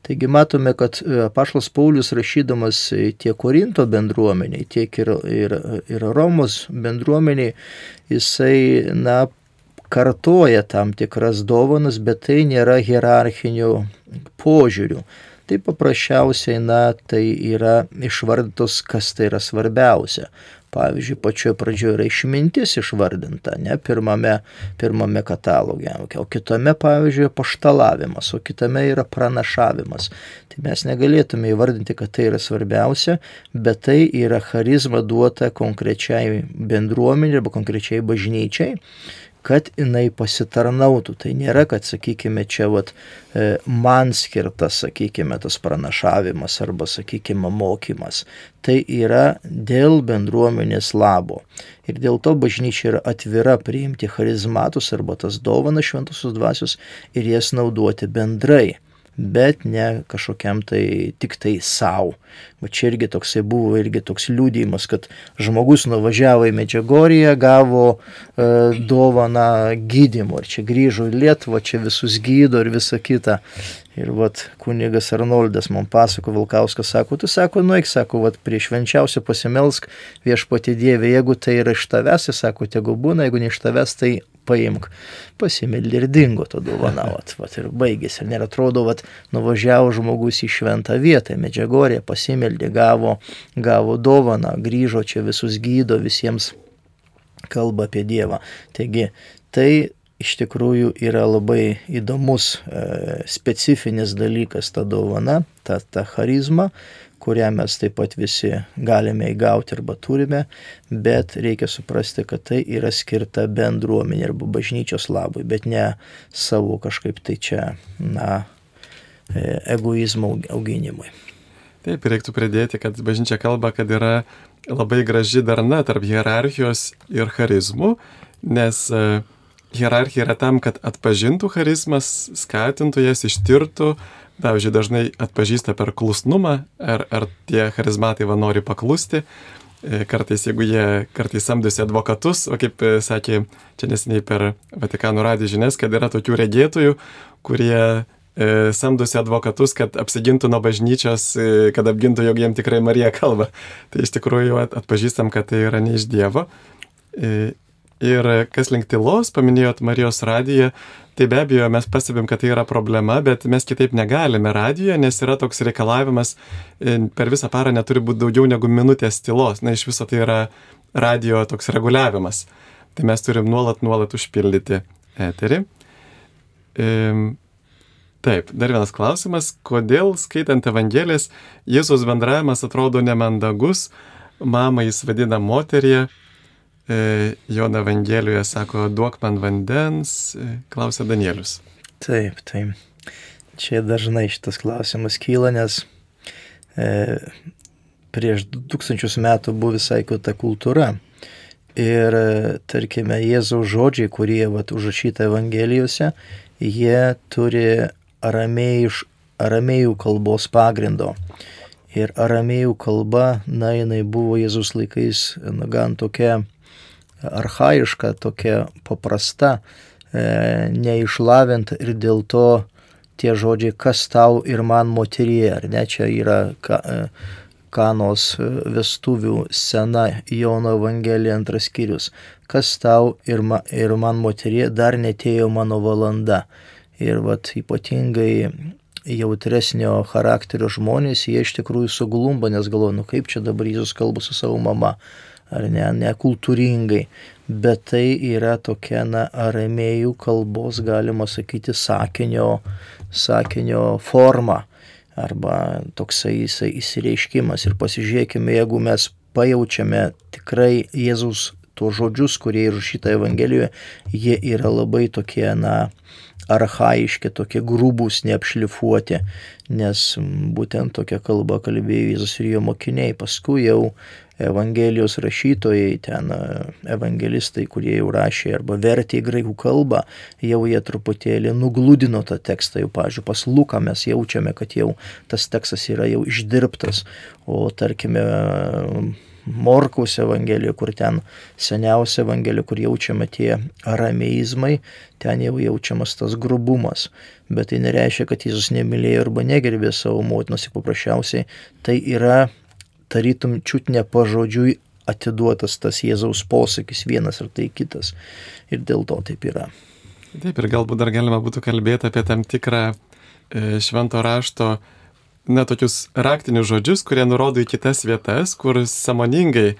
Taigi matome, kad e, Pašlas Paulius rašydamas tiek Korinto bendruomeniai, tiek ir, ir, ir Romos bendruomeniai, jisai, na, kartoja tam tikras dovanas, bet tai nėra hierarchinių požiūrių. Tai paprasčiausiai, na, tai yra išvardytos, kas tai yra svarbiausia. Pavyzdžiui, pačioje pradžioje yra išmintis išvardinta, ne pirmame, pirmame kataloge, o kitame, pavyzdžiui, paštalavimas, o kitame yra pranašavimas. Tai mes negalėtume įvardinti, kad tai yra svarbiausia, bet tai yra charizma duota konkrečiai bendruomenė arba konkrečiai bažnyčiai kad jinai pasitarnautų. Tai nėra, kad, sakykime, čia vat, e, man skirtas, sakykime, tas pranašavimas arba, sakykime, mokymas. Tai yra dėl bendruomenės labo. Ir dėl to bažnyčia yra atvira priimti charizmatus arba tas dovanas šventosios dvasios ir jas naudoti bendrai bet ne kažkokiam tai tik tai savo. Va čia irgi toksai buvo irgi toks liūdėjimas, kad žmogus nuvažiavo į Medžiagoriją, gavo e, dovaną gydymo ir čia grįžo į Lietuvą, čia visus gydo ir visa kita. Ir vat kunigas Arnoldas man pasako, Vilkauskas sako, tu sako, nueik, sako, vat prie švenčiausio pasimelsk viešpati Dievė, jeigu tai yra iš tavęs, jis sako, tegu būna, jeigu ne iš tavęs, tai paimk, pasimeldė ir dingo to dovana, vat, vat ir baigėsi. Ir neatrodo, vat nuvažiavo žmogus į šventą vietą, medžiagorė, pasimeldė, gavo, gavo dovaną, grįžo čia visus gydo, visiems kalba apie Dievą. Taigi, tai iš tikrųjų yra labai įdomus, e, specifinis dalykas ta dovana, ta, ta charizma, kurią mes taip pat visi galime įgauti arba turime, bet reikia suprasti, kad tai yra skirta bendruomenė arba bažnyčios labui, bet ne savo kažkaip tai čia, na, e, egoizmo auginimui. Taip, reiktų pridėti, kad bažnyčia kalba, kad yra labai graži darna tarp hierarchijos ir charizmų, nes e, hierarchija yra tam, kad atpažintų charizmas, skatintų jas, ištirtų, pavyzdžiui, dažnai atpažįsta per klusnumą, ar, ar tie charizmatai va nori paklusti. E, kartais, jeigu jie kartais samdosi advokatus, o kaip e, sakė čia nesiniai per Vatikano radiją žinias, kad yra tokių regėtojų, kurie E, samdosi advokatus, kad apsigintų nuo bažnyčios, kad apgintų, jog jiem tikrai Marija kalba. Tai iš tikrųjų atpažįstam, kad tai yra ne iš Dievo. E, ir kas link tylos, paminėjot Marijos radiją, tai be abejo mes pastebim, kad tai yra problema, bet mes kitaip negalime radijoje, nes yra toks reikalavimas, per visą parą neturi būti daugiau negu minutės tylos. Na, iš viso tai yra radio toks reguliavimas. Tai mes turim nuolat, nuolat užpildyti eterį. Taip, dar vienas klausimas. Kodėl skaitant Evangelijas Jėzus bendravimas atrodo nemandagus, mamą jis vadina moterie, e, Jono Evangelijoje sako, duok man vandens, e, klausia Danielius. Taip, taip. Čia dažnai šitas klausimas kyla, nes e, prieš 2000 metų buvo visai kita kultūra. Ir, e, tarkime, Jėzaus žodžiai, kurie vat, užrašyta Evangelijose, jie turi aramėjiš, aramėjų kalbos pagrindo. Ir aramėjų kalba, na, jinai buvo Jėzus laikais na, gan tokia arhaiška, tokia paprasta, e, neišlavinta ir dėl to tie žodžiai, kas tau ir man moterie, ar ne, čia yra ka, e, kanos vestuvių sena Jono Evangelija antras skyrius, kas tau ir, ma, ir man moterie, dar netėjo mano valanda ir vat, ypatingai jautresnio charakterio žmonės, jie iš tikrųjų suglumba, nes galvoja, nu kaip čia dabar Jėzus kalba su savo mama, ar ne, nekultūringai, bet tai yra tokia, na, aramėjų kalbos, galima sakyti, sakinio, sakinio forma arba toksai jisai įsireiškimas. Ir pasižiūrėkime, jeigu mes pajaučiame tikrai Jėzus tuos žodžius, kurie įrašyta Evangelijoje, jie yra labai tokie, na, arhaiški, tokie grūbus, neapšlifuoti, nes būtent tokia kalba kalbėjo Jėzus ir jo mokiniai. Paskui jau Evangelijos rašytojai, ten e, evangelistai, kurie jau rašė arba vertė į graikų kalbą, jau jie truputėlį nugludino tą tekstą, jau, pažiūrėjau, pas Luką mes jaučiame, kad jau tas tekstas yra jau išdirbtas, o tarkime Morkaus Evangelija, kur ten seniausia Evangelija, kur jaučiame tie arameizmai, ten jau jaučiamas tas grubumas. Bet tai nereiškia, kad Jėzus nemylėjo arba negerbė savo motinos, paprasčiausiai tai yra tarytum čiut ne pažodžiui atiduotas tas Jėzaus posakis vienas ar tai kitas. Ir dėl to taip yra. Taip, ir galbūt dar galima būtų kalbėti apie tam tikrą e, švento rašto na, tokius raktinius žodžius, kurie nurodo į kitas vietas, kur samoningai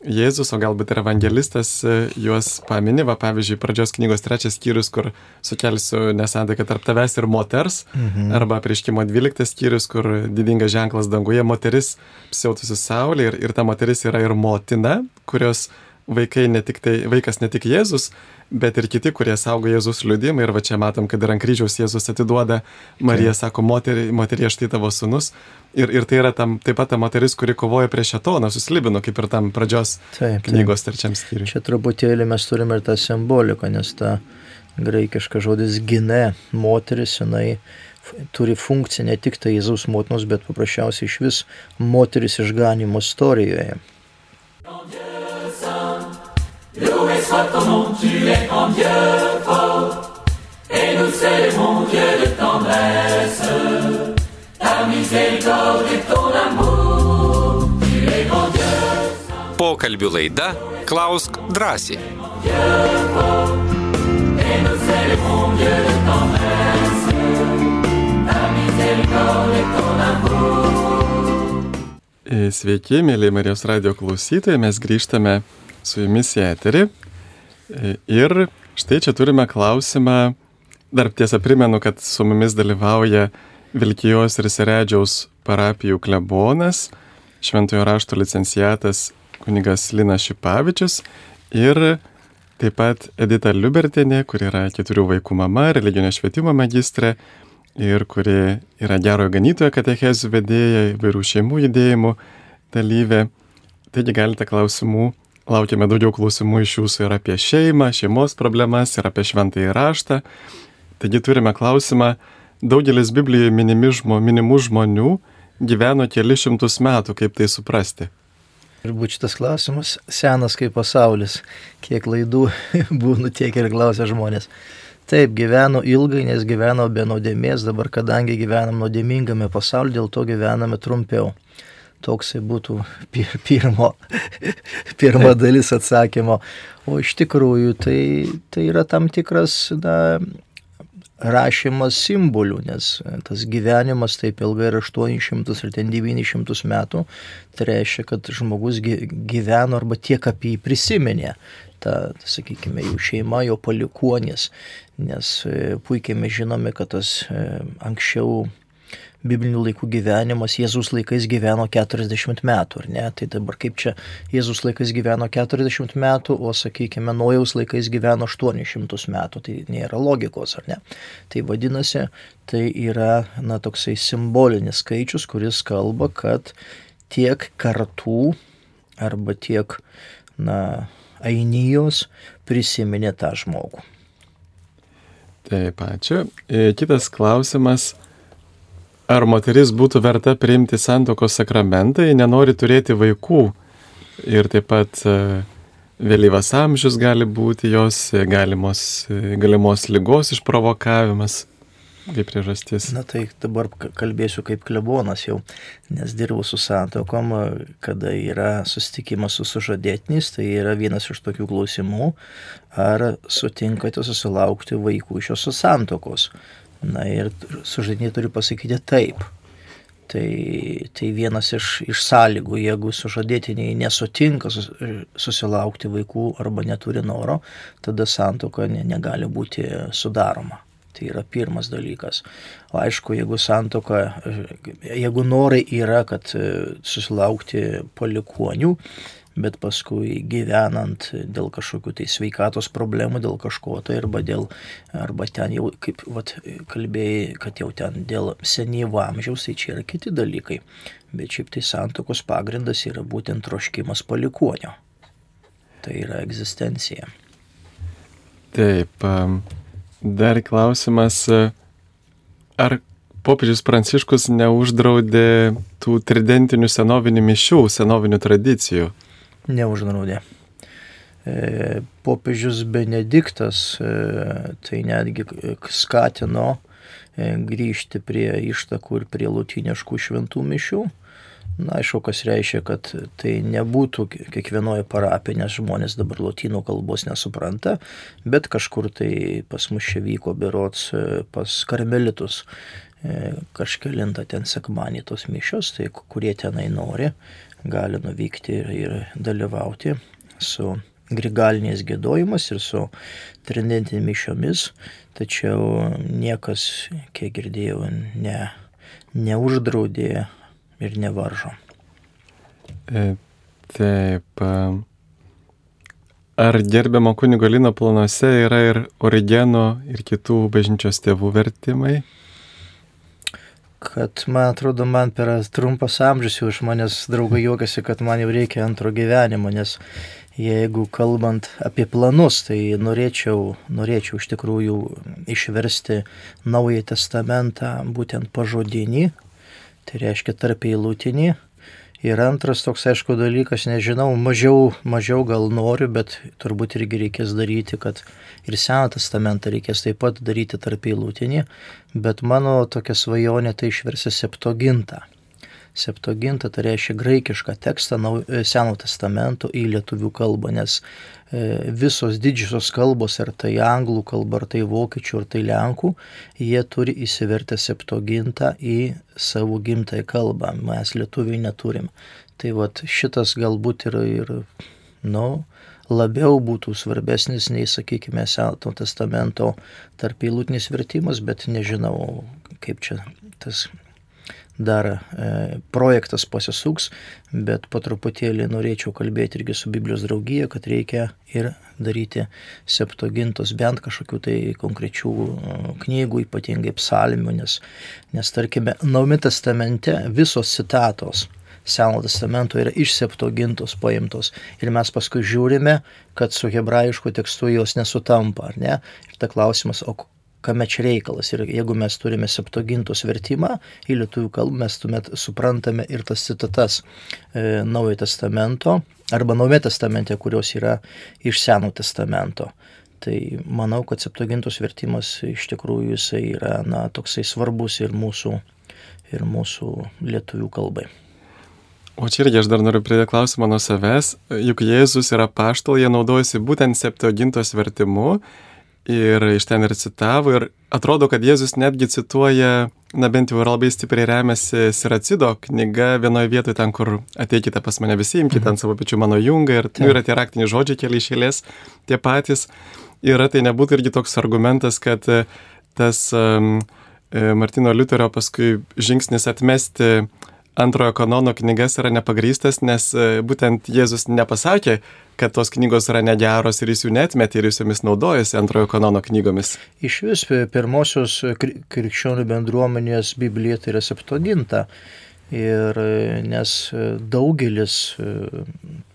Jėzus, o galbūt ir evangelistas e, juos paminė, va pavyzdžiui, pradžios knygos trečias skyrius, kur sukelsiu nesantaiką tarp tavęs ir moters, mhm. arba prieškimo dvyliktas skyrius, kur didingas ženklas danguje, moteris psiautusi saulė ir, ir ta moteris yra ir motina, kurios vaikai ne tik tai, vaikas ne tik Jėzus, bet ir kiti, kurie saugo Jėzus liūdimą. Ir va čia matom, kad ir ant kryžiaus Jėzus atiduoda, Marija sako, moterį, moterie štai tavo sunus. Ir, ir tai yra tam, taip pat ta moteris, kuri kovoja prieš šetoną, susilibino, kaip ir tam pradžios taip, knygos trečiam skyriui. Čia truputėlį mes turime ir tą simboliką, nes ta graikiška žodis gine, moteris, jinai turi funkciją ne tik tai Jėzaus motinos, bet paprasčiausiai iš vis moteris išganimo istorijoje. Loué soit ton nom, tu es grand Dieu fort, et nous célébrons Dieu de tendresse, ta miséricorde et ton amour, tu es grand Dieu. Pokalbių laida Klausk drąsiai. Sveiki, mėly Marijos radio klausytojai, mes grįžtame su jumis į eterį. Ir štai čia turime klausimą, dar tiesą primenu, kad su mumis dalyvauja Vilkijos ir Seredžiaus parapijų klebonas, šventojo rašto licenciatas kunigas Linas Šipavičius ir taip pat Edita Liubertinė, kur yra keturių vaikų mama, religinio švietimo magistrė ir kuri yra gerojo ganytojo katechezių vedėja, įvairių šeimų judėjimų dalyvė. Taigi galite klausimų, laukiame daugiau klausimų iš jūsų ir apie šeimą, šeimos problemas, ir apie šventąjį raštą. Taigi turime klausimą, daugelis Biblijoje minimų žmonių gyveno keli šimtus metų, kaip tai suprasti. Ir būtų šitas klausimas senas kaip pasaulis, kiek laidų būna tiek ir klausia žmonės. Taip, gyveno ilgai, nes gyveno be nuodėmės, dabar kadangi gyvenam nuodėmingame pasaulyje, dėl to gyvename trumpiau. Toksai būtų pirmo, pirma dalis atsakymo. O iš tikrųjų tai, tai yra tam tikras na, rašymas simbolių, nes tas gyvenimas taip ilgai yra 800 ir ten 900 metų, tai reiškia, kad žmogus gyveno arba tiek apie jį prisiminė, ta, sakykime, jų šeima, jo palikuonis, nes e, puikiai mes žinome, kad tas e, anksčiau biblinių laikų gyvenimas, Jėzus laikais gyveno 40 metų, ar ne? Tai dabar kaip čia Jėzus laikais gyveno 40 metų, o sakykime, Nojaus laikais gyveno 800 metų, tai nėra logikos, ar ne? Tai vadinasi, tai yra, na, toksai simbolinis skaičius, kuris kalba, kad tiek kartų arba tiek, na, ainijos prisiminė tą žmogų. Taip, ačiū. E, kitas klausimas Ar moteris būtų verta priimti santokos sakramentą, jei nenori turėti vaikų? Ir taip pat e, vėlyvas amžius gali būti jos e, galimos, e, galimos lygos išprovokavimas kaip priežastis. Na tai dabar kalbėsiu kaip klebonas jau, nes dirbu su santokom, kada yra susitikimas su sužadėtinis, tai yra vienas iš tokių klausimų, ar sutinkate susilaukti vaikų iš šios santokos. Na ir sužadiniai turi pasakyti taip. Tai, tai vienas iš, iš sąlygų, jeigu sužadėtiniai nesutinka sus, susilaukti vaikų arba neturi noro, tada santoka ne, negali būti sudaroma. Tai yra pirmas dalykas. O aišku, jeigu santoka, jeigu norai yra, kad susilaukti palikonių, bet paskui gyvenant dėl kažkokių tai sveikatos problemų, dėl kažko tai arba, dėl, arba ten jau, kaip vat, kalbėjai, kad jau ten dėl senyvo amžiaus, tai čia yra kiti dalykai. Bet šiaip tai santokos pagrindas yra būtent troškimas palikuonio. Tai yra egzistencija. Taip, dar klausimas, ar popiežius Pranciškus neuždraudė tų tridentinių senovinių mišių, senovinių tradicijų? Neuždraudė. E, popiežius Benediktas e, tai netgi skatino e, grįžti prie ištakų ir prie lutiniškų šventų mišių. Na, aišku, kas reiškia, kad tai nebūtų kiekvienoje parapijoje, nes žmonės dabar lotynų kalbos nesupranta, bet kažkur tai pas mus čia vyko berots pas karmelitus kažkelintą ten sekmanį tos mišios, tai kurie tenai nori, gali nuvykti ir, ir dalyvauti su grigaliniais gėdojimas ir su tridentinėmis mišiomis, tačiau niekas, kiek girdėjau, ne, neuždraudė ir nevaržo. E, taip. Ar gerbiamo kunigo Lino planuose yra ir Origeno ir kitų bažnyčios tėvų vertimai? Kad man atrodo, man per trumpas amžius jau iš manęs draugai juokiasi, kad man jau reikia antro gyvenimo, nes jeigu kalbant apie planus, tai norėčiau, norėčiau iš tikrųjų išversti Naująjį Testamentą būtent pažodinį, tai reiškia tarp eilutinį Ir antras toks, aišku, dalykas, nežinau, mažiau, mažiau gal noriu, bet turbūt irgi reikės daryti, kad ir Seną testamentą reikės taip pat daryti tarp eilutinį, bet mano tokia svajonė tai išversi septogintą. Septogintą tai reiškia graikišką tekstą Seno testamento į lietuvių kalbą, nes visos didžiosios kalbos, ar tai anglų kalba, ar tai vokiečių, ar tai lenkų, jie turi įsivertę septogintą į savo gimtąją kalbą. Mes lietuviai neturim. Tai vad šitas galbūt ir, ir nu, labiau būtų svarbesnis nei, sakykime, Seno testamento tarp eilutinis vertimas, bet nežinau, kaip čia tas dar e, projektas pasisuks, bet po truputėlį norėčiau kalbėti irgi su Biblijos draugija, kad reikia ir daryti septogintos bent kažkokių tai konkrečių e, knygų, ypatingai psalmių, nes, nes tarkime, Naujame testamente visos citatos Seno testamento yra iš septogintos paimtos ir mes paskui žiūrime, kad su hebrajišku tekstu jos nesutampa, ar ne? Ir ta klausimas, o kame čia reikalas. Ir jeigu mes turime septogintos vertimą į lietuvių kalbą, mes tuomet suprantame ir tas citatas e, Naujojo testamento arba Naujojo testamente, kurios yra iš Seno testamento. Tai manau, kad septogintos vertimas iš tikrųjų jisai yra na, toksai svarbus ir mūsų, ir mūsų lietuvių kalbai. O čia irgi aš dar noriu pridėti klausimą nuo savęs. Juk Jėzus yra paštal, jie naudojasi būtent septogintos vertimu ir iš ten ir citavo. Ir atrodo, kad Jėzus netgi cituoja, na bent jau ir labai stipriai remiasi Siracido knyga vienoje vietoje, ten, kur ateikite pas mane visi, imkite ant savo pečių mano jungą ir nu, yra tie raktiniai žodžiai keli išėlės, tie patys. Ir tai nebūtų irgi toks argumentas, kad e, tas um, Martino Liuterio paskui žingsnis atmesti antrojo kanono knygas yra nepagrystas, nes e, būtent Jėzus nepasakė, kad tos knygos yra negeros ir jis jų netmetė ir jis jomis naudojasi antrojo kanono knygomis. Iš vis pirmosios krikščionių bendruomenės Biblija tai yra septoginta. Ir e, nes daugelis e,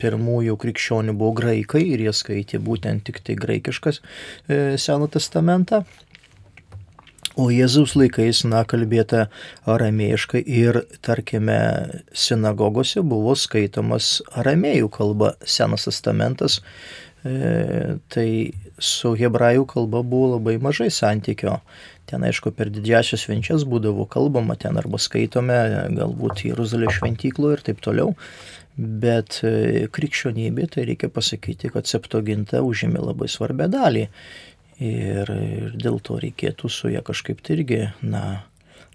pirmųjų krikščionių buvo graikai ir jie skaitė būtent tik tai graikiškas Seno testamentą. O Jėzaus laikais, na, kalbėta aramėjiškai ir, tarkime, sinagogose buvo skaitomas aramėjų kalba Senas testamentas, e, tai su hebrajų kalba buvo labai mažai santykio. Ten, aišku, per didžiasias švenčias būdavo kalbama, ten arba skaitome, galbūt Jeruzalės šventykloje ir taip toliau. Bet e, krikščionybė, tai reikia pasakyti, kad septoginta užėmė labai svarbę dalį. Ir, ir dėl to reikėtų su ją kažkaip tai irgi, na,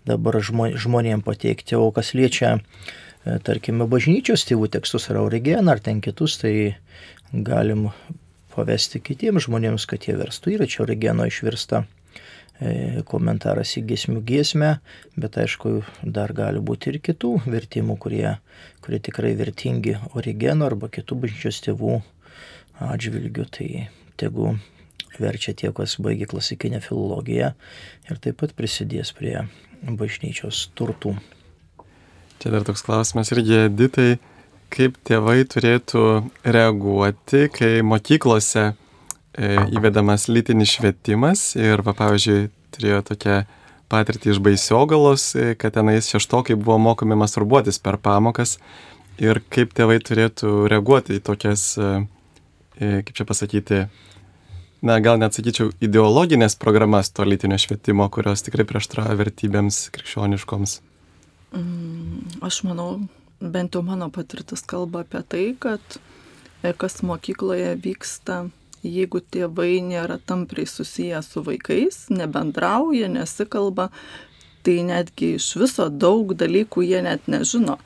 dabar žmonėm pateikti. O kas liečia, e, tarkime, bažnyčios tėvų tekstus ar Aurigeną ar ten kitus, tai galim pavesti kitiems žmonėms, kad jie verstų. Yra čia Aurigeno išvirsta e, komentaras į giesmių giesmę, bet aišku, dar gali būti ir kitų vertimų, kurie, kurie tikrai vertingi Origeno arba kitų bažnyčios tėvų atžvilgių. Tai tegu verčia tie, kas baigė klasikinę filologiją ir taip pat prisidės prie bažnyčios turtų. Čia dar toks klausimas irgi editai, kaip tėvai turėtų reaguoti, kai mokyklose e, įvedamas lytinis švietimas ir, va, pavyzdžiui, turėjo tokią patirtį iš baisiogalos, e, kad tenais šeštokai buvo mokomi masturbuotis per pamokas ir kaip tėvai turėtų reaguoti į tokias, e kaip čia pasakyti, na gal net sakyčiau, ideologinės programas to lytinio švietimo, kurios tikrai prieštrauja vertybėms krikščioniškoms? Mm, aš manau, bent jau mano patirtis kalba apie tai, kad e, kas mokykloje vyksta, jeigu tėvai nėra tampriai susiję su vaikais, nebendrauja, nesikalba, tai netgi iš viso daug dalykų jie net nežino.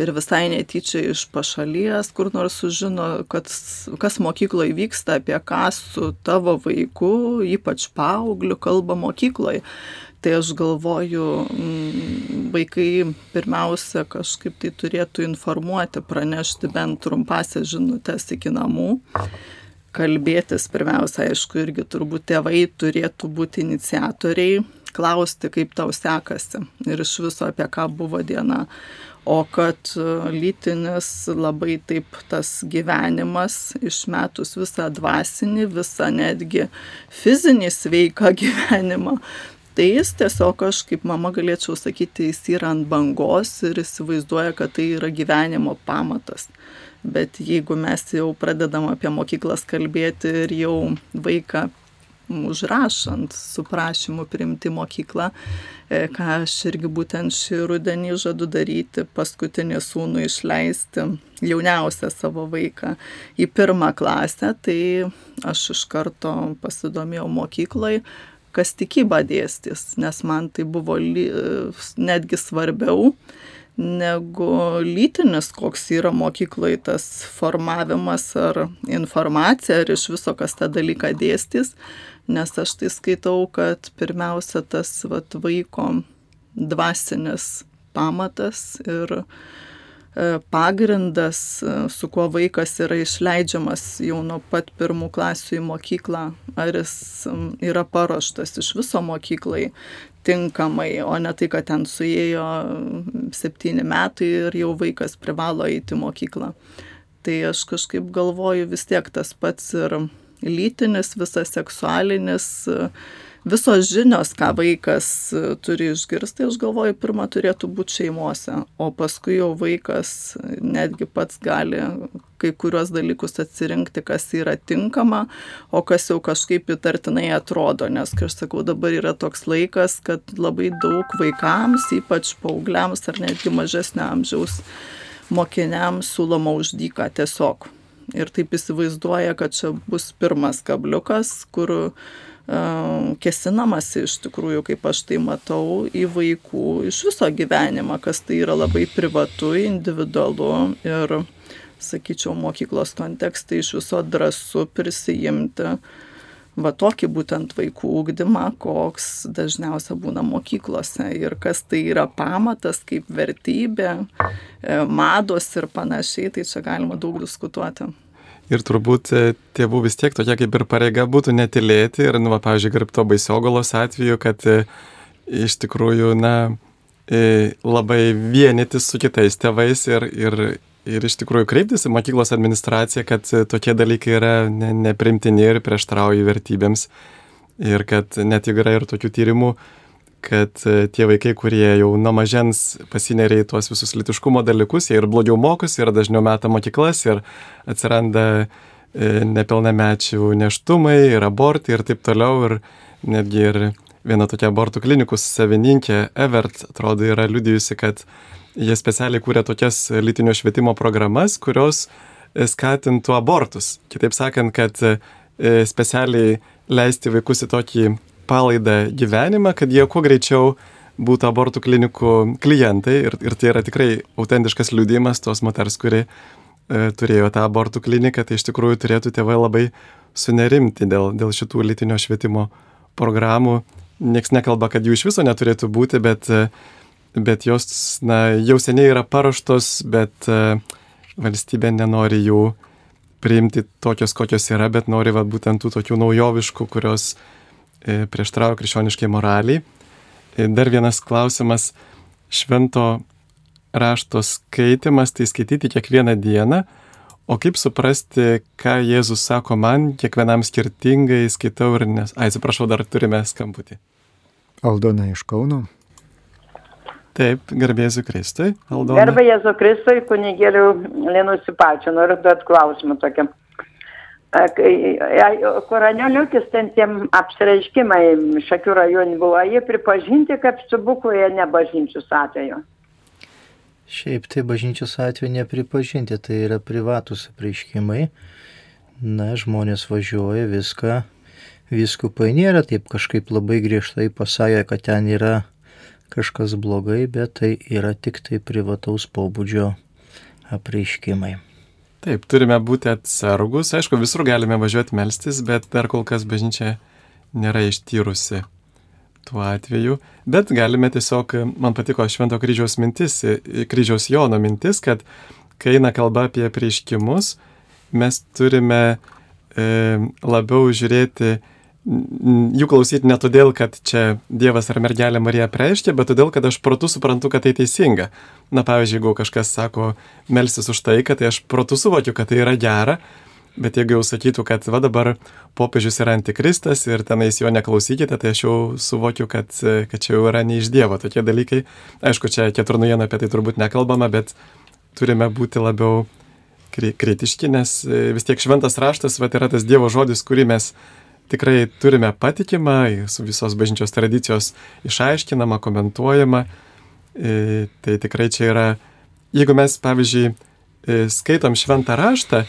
Ir visai netyčia iš pašalies, kur nors sužino, kad, kas mokykloje vyksta, apie ką su tavo vaiku, ypač paaugliu, kalba mokykloje. Tai aš galvoju, mm, vaikai pirmiausia kažkaip tai turėtų informuoti, pranešti bent trumpasias žinutės iki namų kalbėtis pirmiausia, aišku, irgi turbūt tėvai turėtų būti iniciatoriai, klausti, kaip tau sekasi ir iš viso apie ką buvo diena. O kad e, lytinis labai taip tas gyvenimas išmetus visą dvasinį, visą netgi fizinį sveiką gyvenimą, tai jis tiesiog aš kaip mama galėčiau sakyti, jis yra ant bangos ir įsivaizduoja, kad tai yra gyvenimo pamatas. Bet jeigu mes jau pradedam apie mokyklas kalbėti ir jau vaiką užrašant su prašymu priimti mokyklą, e, ką aš irgi būtent šį rudenį žadu daryti, paskutinį sūnų išleisti, jauniausią savo vaiką į pirmą klasę, tai aš iš karto pasidomėjau mokyklai, kas tikybą dėstys, nes man tai buvo netgi svarbiau negu lytinis, koks yra mokykloje tas formavimas ar informacija, ar iš viso kas tą dalyką dėstys nes aš tai skaitau, kad pirmiausia tas vat, vaiko dvasinis pamatas ir e, pagrindas, e, su kuo vaikas yra išleidžiamas jau nuo pat pirmų klasių į mokyklą, ar jis yra paruoštas iš viso mokyklai tinkamai, o ne tai, kad ten suėjo septyni metai ir jau vaikas privalo eiti į mokyklą. Tai aš kažkaip galvoju vis tiek tas pats ir lytinis, visas seksualinis, visos žinios, ką vaikas turi išgirsti, aš galvoju, pirmą turėtų būti šeimuose, o paskui jau vaikas netgi pats gali kai kuriuos dalykus atsirinkti, kas yra tinkama, o kas jau kažkaip įtartinai atrodo, nes, kaip aš sakau, dabar yra toks laikas, kad labai daug vaikams, ypač paaugliams ar netgi mažesnio amžiaus mokiniams siūloma uždyką tiesiog ir taip įsivaizduoja, kad čia bus pirmas kabliukas, kur uh, kesinamasi iš tikrųjų, kaip aš tai matau, į vaikų iš viso gyvenimą, kas tai yra labai privatu, individualu ir, sakyčiau, mokyklos kontekstai iš viso drąsu prisijimti va tokį būtent vaikų ūkdymą, koks dažniausia būna mokyklose ir kas tai yra pamatas kaip vertybė, e, mados ir panašiai, tai čia galima daug diskutuoti. Ir turbūt e, tėvų vis tiek tokia kaip ir pareiga būtų netilėti ir, nu, va, pavyzdžiui, Garpto baisiogalos atveju, kad e, iš tikrųjų, na, labai vienytis su kitais tėvais ir, ir, ir iš tikrųjų kreiptis į mokyklos administraciją, kad tokie dalykai yra ne, neprimtini ir prieštrauja vertybėms. Ir kad net jeigu yra ir tokių tyrimų, kad e, tie vaikai, kurie jau nuo mažens pasineria į tuos visus litiškumo dalykus, jie ir blogiau mokosi, ir dažniau meta mokyklas, ir atsiranda e, nepilnamečių neštumai, ir abortai, ir taip toliau. Ir netgi ir viena tokia abortų klinikų savininkė, Evert, atrodo, yra liudijusi, kad jie specialiai kūrė tokias lytinio švietimo programas, kurios e, skatintų abortus. Kitaip sakant, kad specialiai leisti vaikus į tokį palaidą gyvenimą, kad jie kuo greičiau būtų abortų klinikų klientai ir, ir tai yra tikrai autentiškas liūdimas tos moters, kuri e, turėjo tą abortų kliniką, tai iš tikrųjų turėtų tėvai labai sunerimti dėl, dėl šitų lytinio švietimo programų. Niekas nekalba, kad jų iš viso neturėtų būti, bet, e, bet jos na, jau seniai yra paruoštos, bet e, valstybė nenori jų priimti tokios, kokios yra, bet nori va, būtent tų tokių naujoviškų, kurios E, prieštrauja krikščioniškai moraliai. E, dar vienas klausimas - švento rašto skaitimas, tai skaityti kiekvieną dieną, o kaip suprasti, ką Jėzus sako man, kiekvienam skirtingai skaitau ir nes... Ai, atsiprašau, dar turime skambutį. Aldona iš Kauno. Taip, garbėsiu Kristui. Aldona. Garbė Jėzu Kristui, kunigėliu Linusi Pačiu. Noriu duoti klausimą tokiam. Koraneliukis ten tiem apsireiškimai Šakių rajone buvo, jie pripažinti kaip stebukloje ne bažnyčios atveju. Šiaip tai bažnyčios atveju nepripažinti, tai yra privatus apreiškimai. Na, žmonės važiuoja, viską, viskupai nėra taip kažkaip labai griežtai pasakė, kad ten yra kažkas blogai, bet tai yra tik tai privataus pobūdžio apreiškimai. Taip, turime būti atsargus. Aišku, visur galime važiuoti melstis, bet dar kol kas bažnyčia nėra ištyrusi tuo atveju. Bet galime tiesiog, man patiko Švento kryžiaus mintis, kryžiaus Jono mintis, kad kai eina kalba apie prieškimus, mes turime e, labiau žiūrėti jų klausyti ne todėl, kad čia Dievas ar mergelė Marija preiškia, bet todėl, kad aš protu suprantu, kad tai teisinga. Na, pavyzdžiui, jeigu kažkas sako melsis už tai, kad tai aš protu suvokiu, kad tai yra gera, bet jeigu jau sakytų, kad va dabar popiežius yra antikristas ir tenais jo neklausykite, tai aš jau suvokiu, kad, kad čia jau yra ne iš Dievo tokie dalykai. Aišku, čia ketur naujienų apie tai turbūt nekalbama, bet turime būti labiau kritiški, nes vis tiek šventas raštas va, yra tas Dievo žodis, kurį mes tikrai turime patikimą, visos bažnyčios tradicijos išaiškinama, komentuojama. E, tai tikrai čia yra, jeigu mes, pavyzdžiui, e, skaitom šventą raštą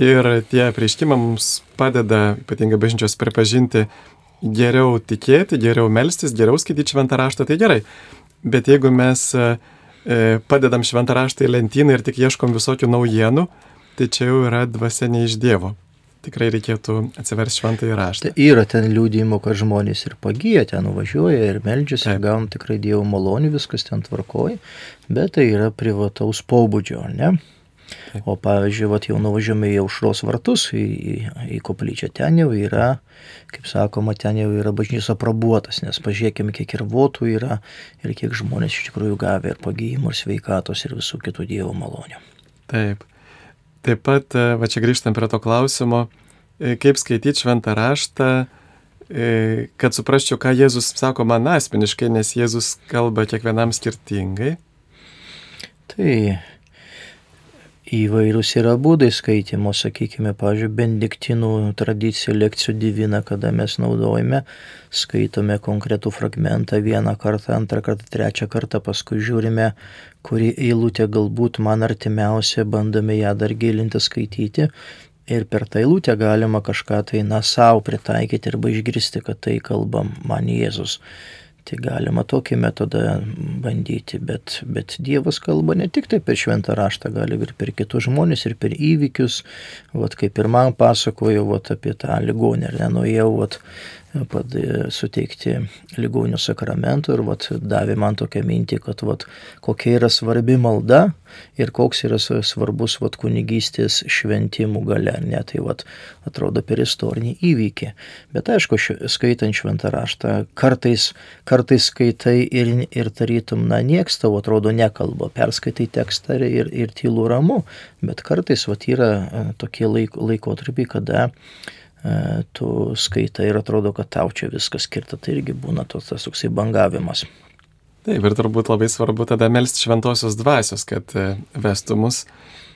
ir tie prieškimai mums padeda, ypatingai bažnyčios, pripažinti geriau tikėti, geriau melstis, geriau skaityti šventą raštą, tai gerai. Bet jeigu mes e, padedam šventą raštą į lentyną ir tik ieškom visokių naujienų, tai čia jau yra dvasia ne iš Dievo. Tikrai reikėtų atsiversti šventąjį raštą. Tai yra ten liūdėjimo, kad žmonės ir pagyja, ten nuvažiuoja ir meldžiasi, ir gauna tikrai Dievo malonį, viskas ten tvarkoja, bet tai yra privataus pobūdžio, ne? O pavyzdžiui, vat, jau nuvažiuojame į aušros vartus, į, į, į koplyčią, ten jau yra, kaip sakoma, ten jau yra bažnys aprobuotas, nes pažiūrėkime, kiek ir votų yra ir kiek žmonės iš tikrųjų gavę ir pagyjimų, ir sveikatos, ir visų kitų Dievo malonių. Taip. Taip pat, e, va čia grįžtam prie to klausimo, e, kaip skaityti šventą raštą, e, kad suprasčiau, ką Jėzus sako man asmeniškai, nes Jėzus kalba kiekvienam skirtingai. Tai įvairūs yra būdai skaitimo, sakykime, pavyzdžiui, bendiktinų tradicija lekcijų divina, kada mes naudojame, skaitome konkretų fragmentą vieną kartą, antrą kartą, trečią kartą, paskui žiūrime, kuri eilutė galbūt man artimiausia, bandome ją dar gilinti skaityti. Ir per tą eilutę galima kažką tai, na, savo pritaikyti arba išgirsti, kad tai kalbam man Jėzus. Tai galima tokį metodą bandyti, bet, bet Dievas kalba ne tik tai per šventą raštą, gali ir per kitus žmonės, ir per įvykius. Vat kaip ir man pasakojo vat, apie tą ligonę, ar nenuėjau, vat, suteikti ligonių sakramentų ir vat, davė man tokią mintį, kad vat, kokia yra svarbi malda ir koks yra svarbus vat, kunigystės šventimų gale. Ne, tai vat, atrodo per istorinį įvykį. Bet aišku, skaitant šventą raštą, kartais, kartais skaitai ir, ir tarytum, na, nieks tavo atrodo nekalba, perskaitai tekstą ir, ir tylu ramu, bet kartais vat, yra e, tokie laik, laikotarpiai, kada tu skaitai ir atrodo, kad tau čia viskas skirta, tai irgi būna tos, tas toksai bangavimas. Taip, ir turbūt labai svarbu tada melsti šventosios dvasios, kad e, vestų mus.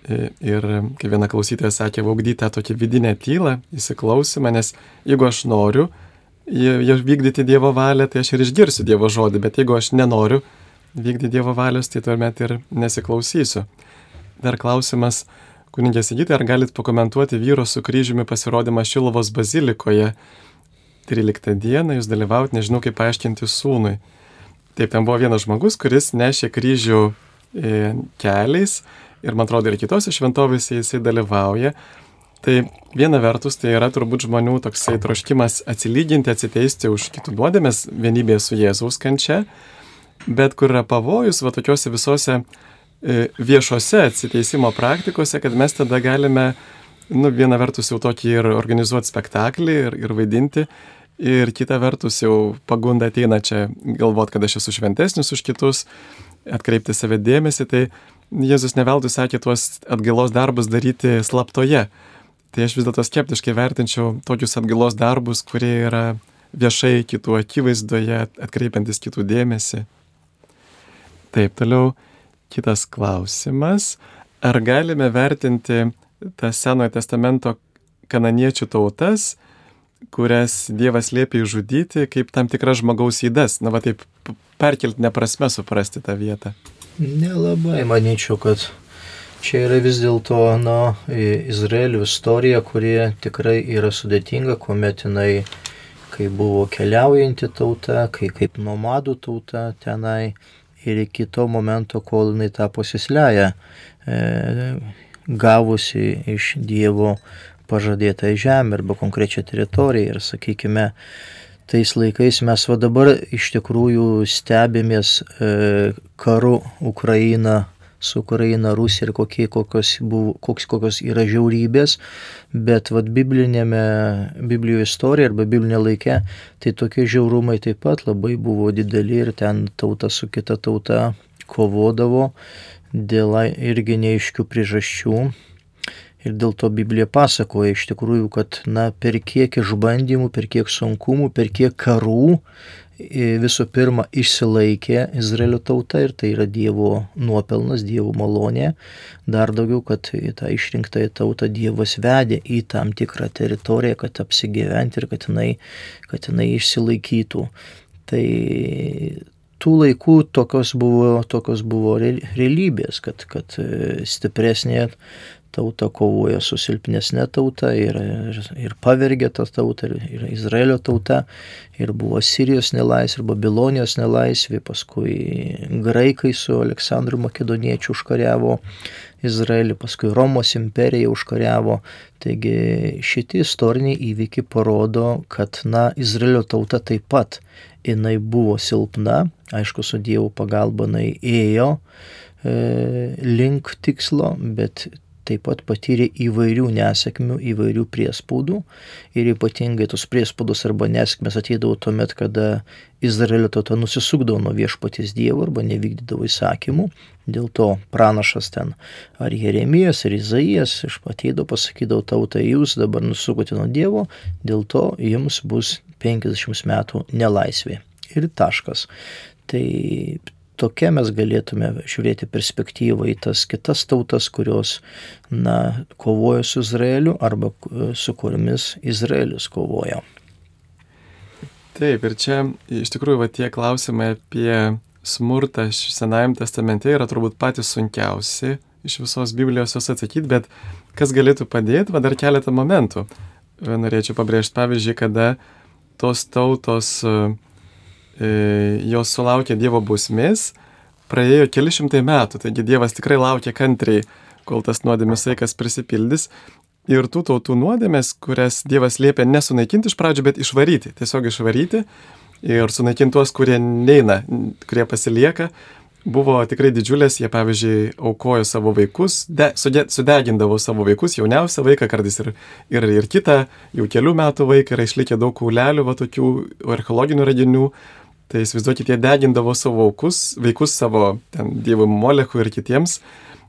E, ir kaip viena klausytoja sakė, vaugdyti tą tokį vidinę tylą, įsiklausimą, nes jeigu aš noriu vykdyti Dievo valią, tai aš ir išgirsiu Dievo žodį, bet jeigu aš nenoriu vykdyti Dievo valios, tai tuomet ir nesiklausysiu. Dar klausimas, Kunigė Sigitė, ar galit pakomentuoti vyro su kryžiumi pasirodymą Šilovos bazilikoje 13 dieną, jūs dalyvauti, nežinau kaip paaiškinti sūnui. Taip, ten buvo vienas žmogus, kuris nešė kryžių e, keliais ir man atrodo ir kitose šventovėse jisai dalyvauja. Tai viena vertus tai yra turbūt žmonių toksai troškimas atsilyginti, atsiteisti už kitų nuodėmės vienybėje su Jėzaus kančia, bet kur yra pavojus, va tokiuose visose viešose atsiteisimo praktikose, kad mes tada galime, nu, viena vertus jau tokį ir organizuoti spektaklį ir, ir vaidinti, ir kita vertus jau pagunda ateina čia galvoti, kad aš esu šventesnis už kitus, atkreipti save dėmesį, tai Jėzus neveltui sakė tuos atgailos darbus daryti slaptoje. Tai aš vis dėlto skeptiškai vertinčiau tokius atgailos darbus, kurie yra viešai kitų akivaizdoje, atkreipiantis kitų dėmesį. Taip, toliau Kitas klausimas. Ar galime vertinti tas Senojo testamento kananiečių tautas, kurias Dievas liepia išžudyti, kaip tam tikras žmogaus įdas? Na, va taip perkelti neprasme suprasti tą vietą. Nelabai manyčiau, kad čia yra vis dėlto nu, Izraelio istorija, kuri tikrai yra sudėtinga, kuomet jinai, kai buvo keliaujanti tauta, kai kaip nomadų tauta tenai ir iki to momento, kol jinai tapo sisleja, e, gavusi iš Dievo pažadėtą žemę arba konkrečią teritoriją. Ir sakykime, tais laikais mes va dabar iš tikrųjų stebimės e, karu Ukraina su Ukraina, Rusija ir kokie, kokios, buvo, koks, kokios yra žiaurybės, bet vad biblinėme, Biblijoje istorija arba biblinė laikė, tai tokie žiaurumai taip pat labai buvo dideli ir ten tauta su kita tauta kovodavo dėl irgi neiškių priežasčių. Ir dėl to Biblija pasakoja iš tikrųjų, kad na, per kiek išbandymų, per kiek sunkumų, per kiek karų visų pirma išsilaikė Izraelio tauta ir tai yra Dievo nuopelnas, Dievo malonė. Dar daugiau, kad tą išrinktąją tautą Dievas vedė į tam tikrą teritoriją, kad apsigyventi ir kad jinai, kad jinai išsilaikytų. Tai tų laikų tokios buvo, tokios buvo realybės, kad, kad stipresnė tauta kovoja su silpnesnė tauta ir, ir, ir pavergė tą tautą, ir, ir Izraelio tauta, ir buvo Sirijos nelaisvė, ir Babilonijos nelaisvė, paskui graikai su Aleksandru Makedoniečiu užkariavo Izraelį, paskui Romos imperija užkariavo. Taigi šitie istoriniai įvykiai parodo, kad, na, Izraelio tauta taip pat, jinai buvo silpna, aišku, su Dievo pagalba jinai ėjo e, link tikslo, bet taip pat patyrė įvairių nesėkmių, įvairių priespaudų ir ypatingai tos priespaudos arba nesėkmės ateidavo tuomet, kada Izraelio tauta nusisukdavo nuo viešpaties Dievo arba nevykdydavo įsakymų. Dėl to pranašas ten ar Jeremijas, ar Izaijas išpateidavo, pasakydavo tautai, jūs dabar nusukote nuo Dievo, dėl to jums bus 50 metų nelaisvė. Ir taškas. Tai tokia mes galėtume žiūrėti perspektyvą į tas kitas tautas, kurios na, kovojo su Izraeliu arba e, su kuriomis Izraelis kovojo. Taip, ir čia iš tikrųjų va, tie klausimai apie smurtą Senajame testamente yra turbūt patys sunkiausi iš visos Biblijos jos atsakyti, bet kas galėtų padėti, va dar keletą momentų. Norėčiau pabrėžti pavyzdžiui, kada tos tautos uh, jos sulaukė Dievo bausmės, praėjo keli šimtai metų, taigi Dievas tikrai laukia kantriai, kol tas nuodėmės laikas prisipildys. Ir tų tautų nuodėmės, kurias Dievas liepia nesunaikinti iš pradžių, bet išvaryti, tiesiog išvaryti ir sunaikinti tuos, kurie neina, kurie pasilieka, buvo tikrai didžiulės, jie pavyzdžiui aukojo savo vaikus, de, sude, sudegindavo savo vaikus, jauniausią vaiką, kartais ir, ir, ir kitą, jau kelių metų vaiką, yra išlikę daug kaulelių, va tokių archeologinių radinių, Tai įsivaizduokit, jie degindavo savo aukus, vaikus savo ten dievų molekų ir kitiems.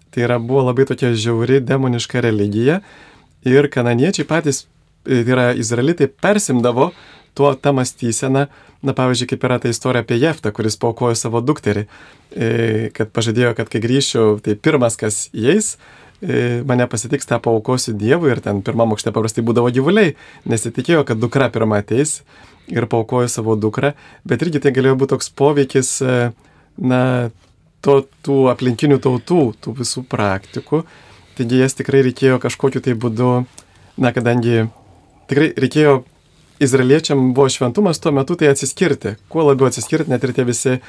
Tai yra, buvo labai tokia žiauri demoniška religija. Ir kananiečiai patys, tai yra izraelitai, persimdavo tuo tą mąstyseną, na pavyzdžiui, kaip yra ta istorija apie Jeftą, kuris paukojo savo dukterį, e, kad pažadėjo, kad kai grįšiu, tai pirmas, kas e, mane pasitiks tą paukosiu Dievui ir ten pirmam aukšte paprastai būdavo gyvuliai, nesitikėjo, kad dukra pirmą ateis ir paukojo savo dukrą, bet irgi tai galėjo būti toks poveikis, e, na, to, tų aplinkinių tautų, tų visų praktikų. Taigi jas tikrai reikėjo kažkokiu tai būdu, na, kadangi tikrai reikėjo, izraeliečiam buvo šventumas tuo metu tai atsiskirti. Kuo labiau atsiskirti, net ir tie visi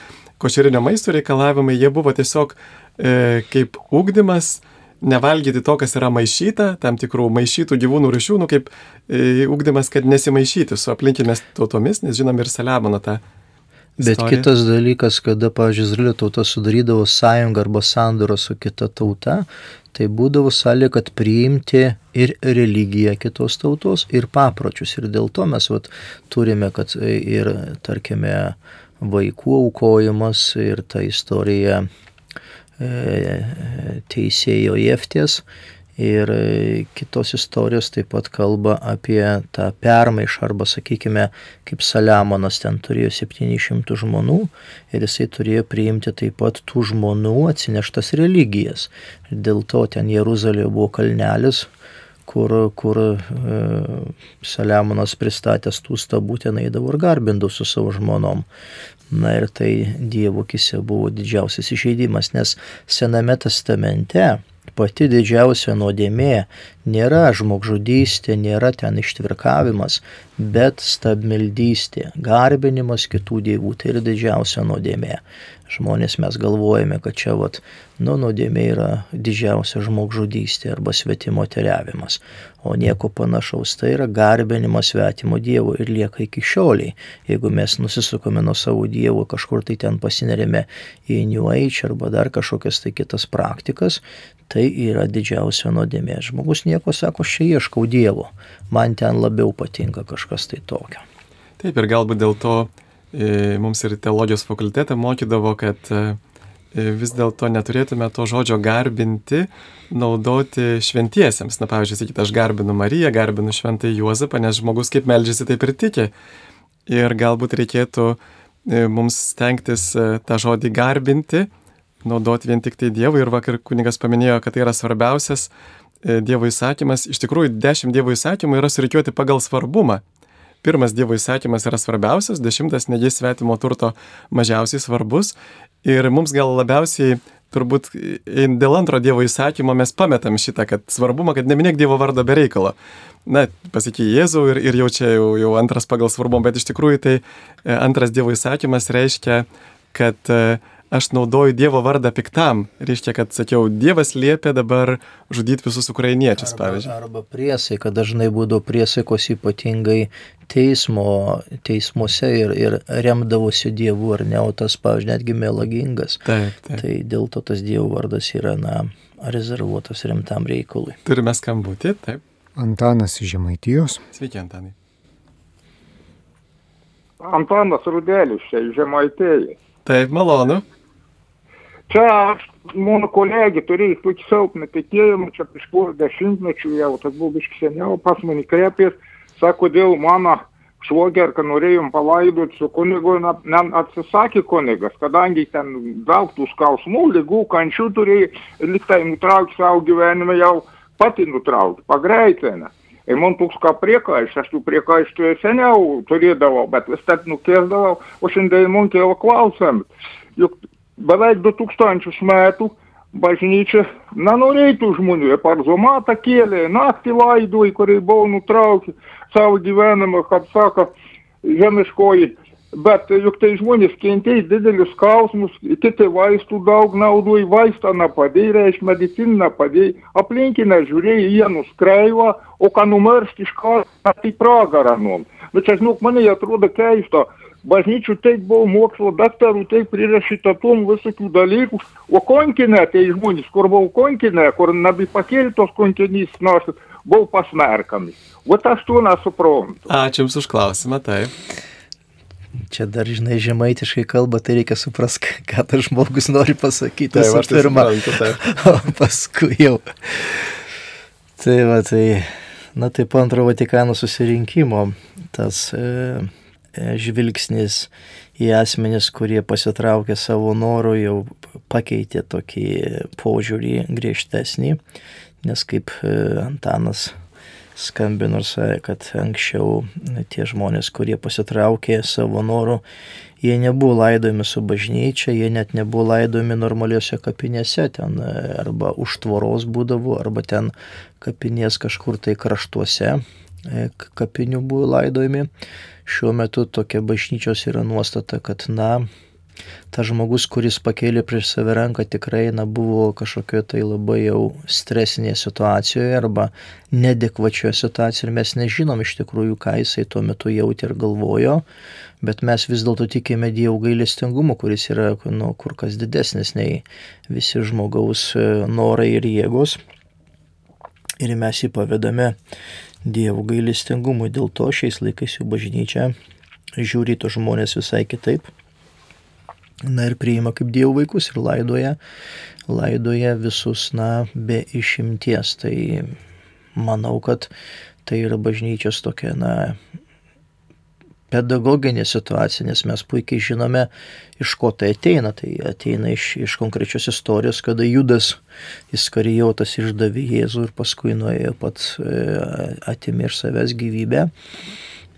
košerinio maisto reikalavimai, jie buvo tiesiog e, kaip ugdymas, nevalgyti to, kas yra maišyta, tam tikrų maišytų gyvūnų rušių, nu kaip e, ugdymas, kad nesimaišyti su aplinkinės tautomis, nes žinom ir Saliamono tą. Bet istoriją. kitas dalykas, kada, pavyzdžiui, Izraelio tauta sudarydavo sąjungą arba sandorą su kita tauta, tai būdavo sąlyga, kad priimti ir religiją kitos tautos, ir papročius. Ir dėl to mes vat, turime, kad ir, tarkime, vaikų aukojimas ir ta istorija E, teisėjo Jeftės. Ir kitos istorijos taip pat kalba apie tą permaišą arba, sakykime, kaip Saliamonas ten turėjo 700 žmonių ir jisai turėjo priimti taip pat tų žmonių atsineštas religijas. Dėl to ten Jeruzalėje buvo kalnelis, kur, kur e, Saliamonas pristatęs tų stabų ten eidavo ir garbindavo su savo žmonom. Na ir tai Dievo kise buvo didžiausias išeidimas, nes Sename testamente pati didžiausia nuodėmė nėra žmogžudystė, nėra ten ištvirkavimas, bet stabmeldystė, garbinimas kitų dievų, tai yra didžiausia nuodėmė. Žmonės mes galvojame, kad čia vat, nu, nuodėmė yra didžiausia žmogžudystė arba svetimo teriavimas, o nieko panašaus tai yra garbinimas svetimo Dievo ir lieka iki šioliai. Jeigu mes nusisukame nuo savo Dievo kažkur tai ten pasinerėme į New Age arba dar kažkokias tai kitas praktikas, tai yra didžiausia nuodėmė. Žmogus nieko sako, aš čia ieškau Dievo, man ten labiau patinka kažkas tai tokio. Taip ir galbūt dėl to E, mums ir teologijos fakultete mokydavo, kad e, vis dėlto neturėtume to žodžio garbinti naudoti šventiesiems. Na, pavyzdžiui, sakyti, aš garbinu Mariją, garbinu šventai Juozapą, nes žmogus kaip melžiasi, taip ir tiki. Ir galbūt reikėtų e, mums stengtis tą žodį garbinti, naudoti vien tik tai Dievui. Ir vakar kunigas paminėjo, kad tai yra svarbiausias Dievo įsakymas. Iš tikrųjų, dešimt Dievo įsakymų yra surikiuoti pagal svarbumą. Pirmas Dievo įsakymas yra svarbiausias, dešimtas negis svetimo turto mažiausiai svarbus. Ir mums gal labiausiai turbūt dėl antro Dievo įsakymo mes pametam šitą, kad svarbumą, kad neminėk Dievo vardo be reikalo. Na, pasakė Jėzų ir, ir jau čia jau, jau antras pagal svarbumą, bet iš tikrųjų tai e, antras Dievo įsakymas reiškia, kad e, aš naudoju Dievo vardą piktam. Reiškia, kad sakiau, Dievas liepia dabar žudyti visus ukrainiečius, arba, pavyzdžiui. Arba priesaika, dažnai būdavo priesaikos ypatingai teismo, teismuose ir, ir remdavosi Dievu ar ne, o tas, pavyzdžiui, netgi melagingas. Taip, taip. Tai dėl to tas Dievo vardas yra, na, rezervuotas rimtam reikalui. Turime skambutį, taip. Antanas iš Žemaitijos. Sveiki, Antanai. Antanas Rudelis čia iš Žemaitėjai. Taip, malonu. Čia mano kolegė turėjo tokį silpną tikėjimą, čia prieš porą dešimtmečių jau, tas buvo biškai seniau, pas mane krepės, sako, dėl mano švogerką norėjom palaidoti su kunigu, na, atsisakė kunigas, kadangi ten daug tų skausmų, lygų, kančių turėjo, liktai nutraukti savo gyvenimą jau pati nutraukti, pagreitina. Ir man toks ką priekaištas, aš tų priekaištų seniau turėdavau, bet vis tiek nukėsdavau, o šiandien man kėlė klausimą. Juk beveik 2000 metų bažnyčia nenorėtų žmonių, ir par zomatą kėlė, naktį laidoj, kurį buvo nutraukę savo gyvenimą, kaip sako, žemiškoji Bet juk tai žmonės kentėjo didelius skausmus, kiti vaistų daug naudoja, vaistą nepadėjo, reiškia mediciną nepadėjo, aplinkinę žiūrėjo, jie nuskreiva, o ką numiršti iš karto, tai pragarą nuom. Bet čia, žinok, man atrodo keista, bažnyčių taip buvo mokslo daktarų, taip prirašyta tom visokių dalykų, o konkinė, tai žmonės, kur buvo konkinė, kur nebi pakėlė tos konkinys, nors buvo pasmerkami. O aš to nesuprantu. Ačiū Jums už klausimą, taip. Čia dar, žinai, žemaitiškai kalba, tai reikia suprasti, ką tas žmogus nori pasakyti. Aš tai pirma, suprantu, taip. o paskui jau. Tai va, tai, na tai po antro Vatikano susirinkimo tas e, žvilgsnis į asmenis, kurie pasitraukė savo norų, jau pakeitė tokį požiūrį griežtesnį, nes kaip e, Antanas skambino ir sakė, kad anksčiau tie žmonės, kurie pasitraukė savo norų, jie nebuvo laidojami su bažnyčia, jie net nebuvo laidojami normaliuose kapinėse, ten e, arba už tvoros būdavo, arba ten kapinės kažkur tai kraštuose e, kapinių buvo laidojami. Šiuo metu tokia bažnyčios yra nuostata, kad na, tas žmogus, kuris pakėlė prieš save ranką, tikrai na, buvo kažkokioje tai labai jau stresinėje situacijoje arba nedekvačioje situacijoje ir mes nežinom iš tikrųjų, ką jisai tuo metu jautė ir galvojo, bet mes vis dėlto tikime Dievo gailestingumu, kuris yra nu, kur kas didesnis nei visi žmogaus e, norai ir jėgos. Ir mes jį pavedame Dievo gailestingumui, dėl to šiais laikais jų bažnyčia žiūri tos žmonės visai kitaip na ir priima kaip Dievo vaikus ir laidoja, laidoja visus, na, be išimties. Tai manau, kad tai yra bažnyčios tokia, na, pedagoginė situacija, nes mes puikiai žinome, iš ko tai ateina. Tai ateina iš, iš konkrečios istorijos, kada Judas Iskarijotas išdavė Jėzų ir paskui nuėjo pats e, atimė iš savęs gyvybę.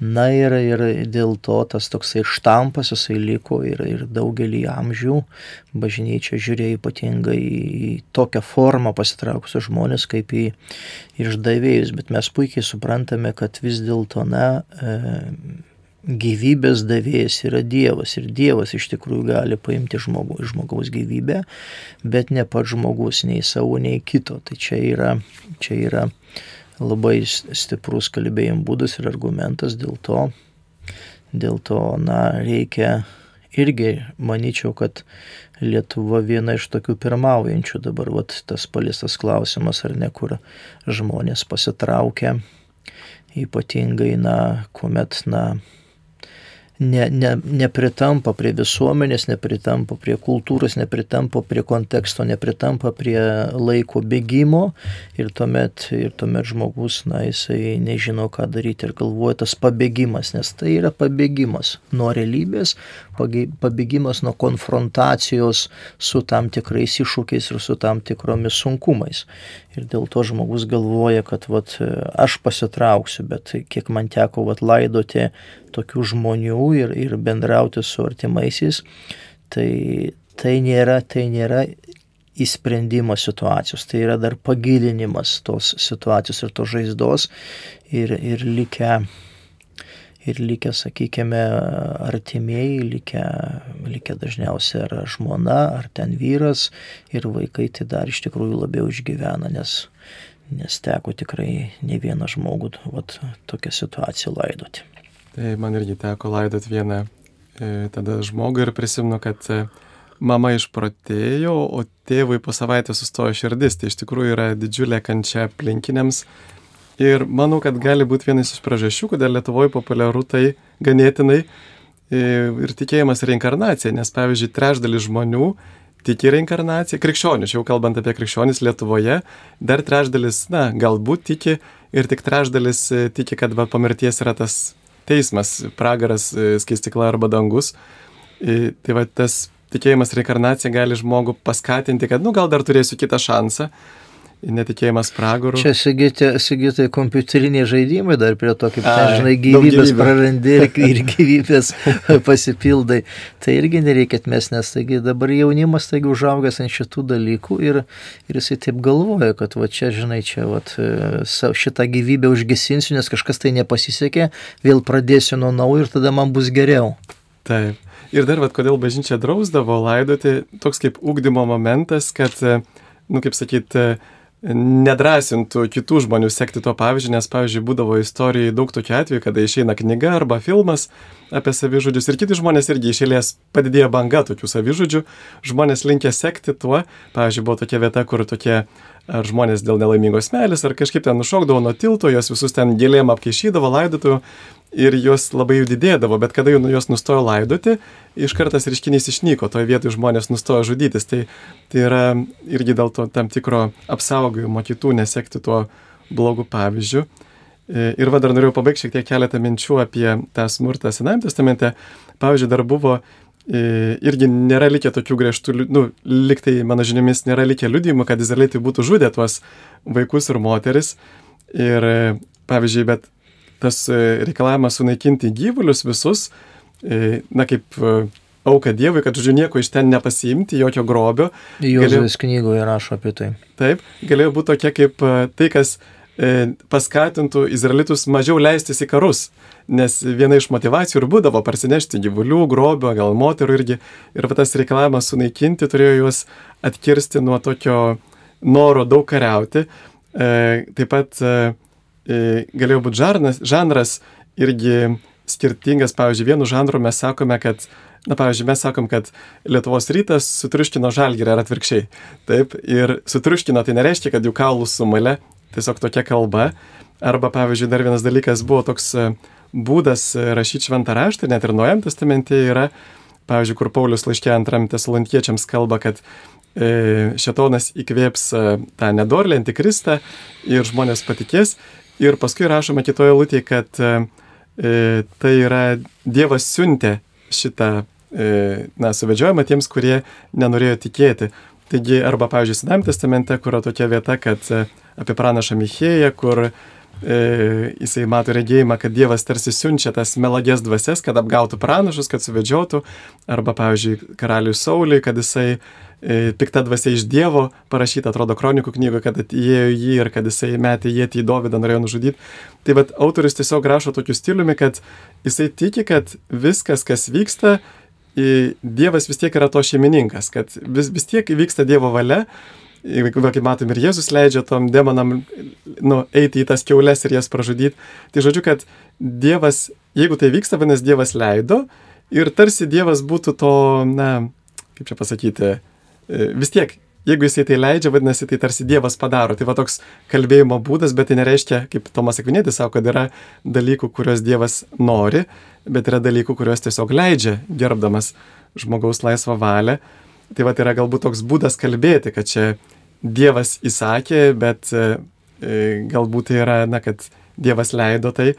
Na ir, ir dėl to tas toksai štampas jisai liko ir, ir daugelį amžių bažnyčia žiūrėjo ypatingai į tokią formą pasitraukusius žmonės kaip į išdavėjus, bet mes puikiai suprantame, kad vis dėlto, na, e, gyvybės davėjas yra Dievas ir Dievas iš tikrųjų gali paimti žmogų, žmogaus gyvybę, bet ne pats žmogus, nei savo, nei kito. Tai čia yra, čia yra labai stiprus kalbėjimo būdas ir argumentas, dėl to, dėl to na, reikia irgi, manyčiau, kad Lietuva viena iš tokių pirmaujančių dabar, vat, tas palistas klausimas, ar ne, kur žmonės pasitraukia, ypatingai, na, kuomet, na, ne, ne, nepritampa prie visuomenės, nepritampa prie kultūros, nepritampa prie konteksto, nepritampa prie laiko bėgimo ir tuomet, ir tuomet žmogus, na, jisai nežino, ką daryti ir galvoja tas pabėgimas, nes tai yra pabėgimas nuo realybės, pabėgimas nuo konfrontacijos su tam tikrais iššūkiais ir su tam tikromis sunkumais. Ir dėl to žmogus galvoja, kad vat, aš pasitrauksiu, bet kiek man teko vat, laidoti tokių žmonių ir, ir bendrauti su artimaisiais, tai tai nėra, tai nėra įsprendimo situacijos, tai yra dar pagilinimas tos situacijos ir tos žaizdos ir, ir likę ir likę, sakykime, artimieji, likę, likę dažniausiai ar žmona, ar ten vyras ir vaikai tai dar iš tikrųjų labiau išgyvena, nes, nes teko tikrai ne vieną žmogų vat, tokią situaciją laidoti. Tai man irgi teko laidoti vieną e, tada žmogų ir prisimenu, kad e, mama išprotėjo, o tėvui po savaitės sustojo širdis. Tai iš tikrųjų yra didžiulė kančia aplinkiniams Ir manau, kad gali būti vienas iš priežasčių, kodėl Lietuvoje populiaru tai ganėtinai e, ir tikėjimas reinkarnacija, nes pavyzdžiui, trečdalis žmonių tiki reinkarnaciją, krikščionių, jau kalbant apie krikščionis Lietuvoje, dar trečdalis, na, galbūt tiki ir tik trečdalis e, tiki, kad va, po mirties yra tas teismas, pragaras, e, skaistikla arba dangus. Tai va tas tikėjimas reinkarnacija gali žmogų paskatinti, kad, nu, gal dar turėsiu kitą šansą netikėjimas pragarų. Čia sigitai, sigitai kompiuteriniai žaidimai dar prie to, kaip ten, žinai, gyvybės prarandi ir, ir gyvybės pasipildai. Tai irgi nereikia atmest, nes taigi dabar jaunimas taigi užaugęs ant šitų dalykų ir, ir jisai taip galvoja, kad va čia, žinai, čia va, šitą gyvybę užgesinsiu, nes kažkas tai nepasisekė, vėl pradėsiu nuo naujo ir tada man bus geriau. Taip. Ir dar, vad, kodėl bažnyčia drausdavo laidoti, toks kaip ugdymo momentas, kad, nu, kaip sakyti, nedrasintų kitų žmonių sekti to pavyzdžių, nes, pavyzdžiui, būdavo istorijai daug tokių atvejų, kada išeina knyga arba filmas apie savižudžius ir kiti žmonės irgi išėlės padidėja banga tokių savižudžių, žmonės linkia sekti tuo, pavyzdžiui, buvo tokia vieta, kur tokie ar žmonės dėl nelaimingos meilės, ar kažkaip ten nušokdavo nuo tilto, jos visus ten gėlėm apkaišydavo, laidotų ir jos labai jų didėdavo, bet kada jau nu, jos nustojo laidoti, iš kartas reiškinys išnyko, toje vietoje žmonės nustojo žudytis. Tai, tai yra irgi dėl to tam tikro apsaugojimo kitų nesekti tuo blogu pavyzdžiu. E, ir va dar norėjau pabaigti šiek tiek keletą minčių apie tą smurtą Senajame testamente. Pavyzdžiui, dar buvo irgi nėra likę tokių griežtų, nu, liktai mano žiniomis nėra likę liudijimų, kad izraelitai būtų žudę tuos vaikus ir moteris. Ir e, pavyzdžiui, bet tas e, reikalavimas sunaikinti gyvulius visus, e, na kaip e, auka Dievui, kad, žodžiu, nieko iš ten nepasiimti, jokio grobio. Jozovės knygoje rašo apie tai. Taip, galėjo būti tokia kaip tai, kas paskatintų izraelitus mažiau leistis į karus. Nes viena iš motivacijų ir būdavo parsinešti gyvulių, grobio, gal moterų irgi. Ir tas reikalavimas sunaikinti turėjo juos atkirsti nuo tokio noro daug kariauti. Taip pat E, galėjo būti žarnas, žanras irgi skirtingas. Pavyzdžiui, vienu žanru mes sakome, kad, na, pavyzdžiui, mes sakom, kad Lietuvos rytas sutriuškino žalgirį ar atvirkščiai. Taip, ir sutriuškino tai nereiškia, kad jų kaulus sumalė, tiesiog tokia kalba. Arba, pavyzdžiui, dar vienas dalykas buvo toks e, būdas rašyti šventą raštą, net ir Nuojam testamente yra, pavyzdžiui, kur Paulius laiškė antram tesalonietiečiams kalba, kad e, šetonas įkvėps e, tą nedorlį antikristą ir žmonės patikės. Ir paskui rašome kitoje lūtėje, kad e, e, tai yra Dievas siuntė šitą e, na, suvedžiojimą tiems, kurie nenorėjo tikėti. Taigi, arba, pavyzdžiui, Sename testamente, kur yra tokia vieta, kad e, apie pranašą Michėją, kur e, jisai mato regėjimą, kad Dievas tarsi siunčia tas melagės dvasias, kad apgautų pranašus, kad suvedžiotų, arba, pavyzdžiui, karaliui Sauliui, kad jisai E, pikta dvasia iš Dievo, parašyta, atrodo, kronikų knygoje, kad įėjo jį ir kad jisai metė jėtį į Dovydą, norėjo nužudyti. Tai vad autoris tiesiog rašo tokiu stiliumi, kad jisai tiki, kad viskas, kas vyksta, Dievas vis tiek yra to šeimininkas, kad vis, vis tiek vyksta Dievo valia. Kaip matom, ir Jėzus leidžia tom demonam nu, eiti į tas keulės ir jas pražudyti. Tai žodžiu, kad Dievas, jeigu tai vyksta, vadinasi, Dievas leido ir tarsi Dievas būtų to, na, kaip čia pasakyti, E, vis tiek, jeigu jisai tai leidžia, vadinasi, tai tarsi Dievas padaro. Tai va toks kalbėjimo būdas, bet tai nereiškia, kaip Tomas Akvinėtis sako, kad yra dalykų, kuriuos Dievas nori, bet yra dalykų, kuriuos tiesiog leidžia, gerbdamas žmogaus laisvą valią. Tai va yra galbūt toks būdas kalbėti, kad čia Dievas įsakė, bet e, e, galbūt tai yra, na, kad Dievas leido tai.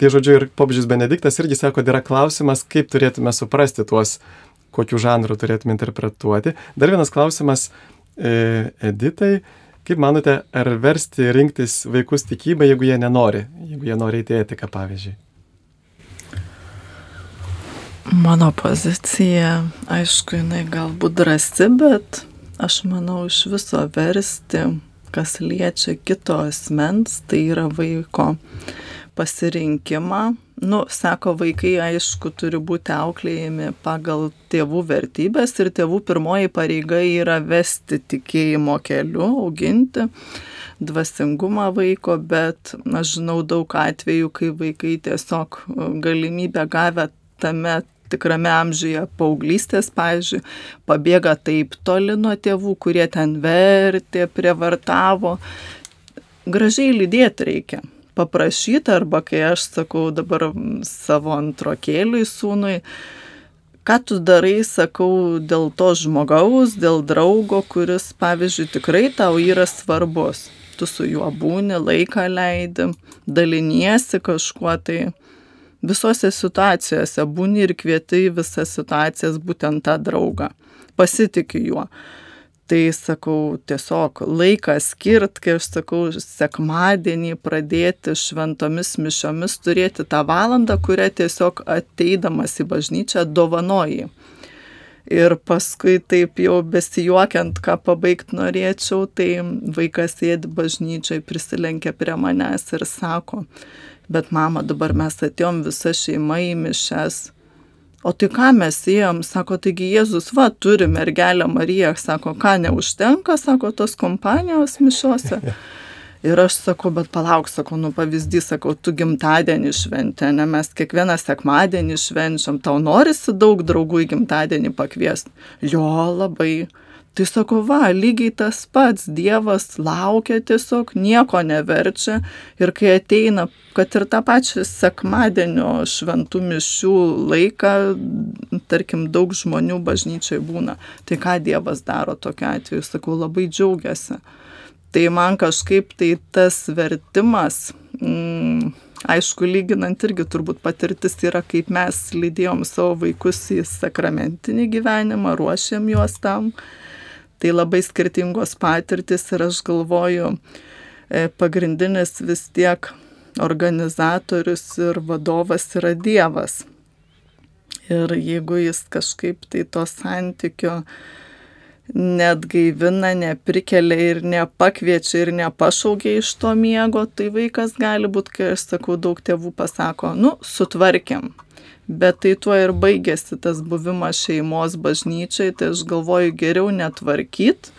Tai žodžiu, ir popžius Benediktas irgi sako, kad yra klausimas, kaip turėtume suprasti tuos kokiu žanru turėtume interpretuoti. Dar vienas klausimas e, Editai. Kaip manote, ar versti rinktis vaikus tikybą, jeigu jie nenori, jeigu jie nori eiti etiką, pavyzdžiui? Mano pozicija, aišku, jinai galbūt drąsi, bet aš manau, iš viso versti, kas liečia kito asmens, tai yra vaiko pasirinkimą. Nu, sako, vaikai aišku turi būti auklėjami pagal tėvų vertybės ir tėvų pirmoji pareiga yra vesti tikėjimo keliu, auginti dvasingumą vaiko, bet aš žinau daug atvejų, kai vaikai tiesiog galimybę gavę tame tikrame amžiuje paauglystės, pavyzdžiui, pabėga taip toli nuo tėvų, kurie ten vertė, prievartavo. Gražiai lydėti reikia. Paprašyti arba kai aš sakau dabar savo antrokėliui sūnui, ką tu darai, sakau, dėl to žmogaus, dėl draugo, kuris, pavyzdžiui, tikrai tau yra svarbus. Tu su juo būni, laiką leidi, daliniesi kažkuo tai visose situacijose būni ir kvieti į visas situacijas būtent tą draugą. Pasitikiu juo. Tai sakau, tiesiog laiką skirt, kai aš sakau, sekmadienį pradėti šventomis mišiomis, turėti tą valandą, kurią tiesiog ateidamas į bažnyčią dovanoji. Ir paskui taip jau besijuokiant, ką pabaigti norėčiau, tai vaikas sėdi bažnyčiai, prisilenkia prie manęs ir sako, bet mama, dabar mes atėjom visa šeima į mišes. O tai ką mes ėjom, sako, taigi Jėzus, va, turi mergelę Mariją, sako, ką neužtenka, sako, tos kompanijos mišiuose. Ir aš sakau, bet palauk, sakau, nu pavyzdys, sakau, tu gimtadienį šventė, ne mes kiekvieną sekmadienį švenčiam, tau norisi daug draugų į gimtadienį pakviesti. Jo, labai. Tai sako, va, lygiai tas pats, Dievas laukia tiesiog, nieko neverčia. Ir kai ateina, kad ir tą pačią sekmadienio šventų mišių laiką, tarkim, daug žmonių bažnyčiai būna, tai ką Dievas daro tokiu atveju, sakau, labai džiaugiasi. Tai man kažkaip tai tas vertimas, mm, aišku, lyginant irgi turbūt patirtis yra, kaip mes lydėjom savo vaikus į sakramentinį gyvenimą, ruošėm juos tam Tai labai skirtingos patirtis ir aš galvoju, e, pagrindinis vis tiek organizatorius ir vadovas yra Dievas. Ir jeigu jis kažkaip tai to santykio net gaivina, neprikelia ir nepakviečia ir nepašaukia iš to miego, tai vaikas gali būti, kai aš sakau, daug tėvų pasako, nu, sutvarkiam, bet tai tuo ir baigėsi tas buvimas šeimos bažnyčiai, tai aš galvoju geriau netvarkyt,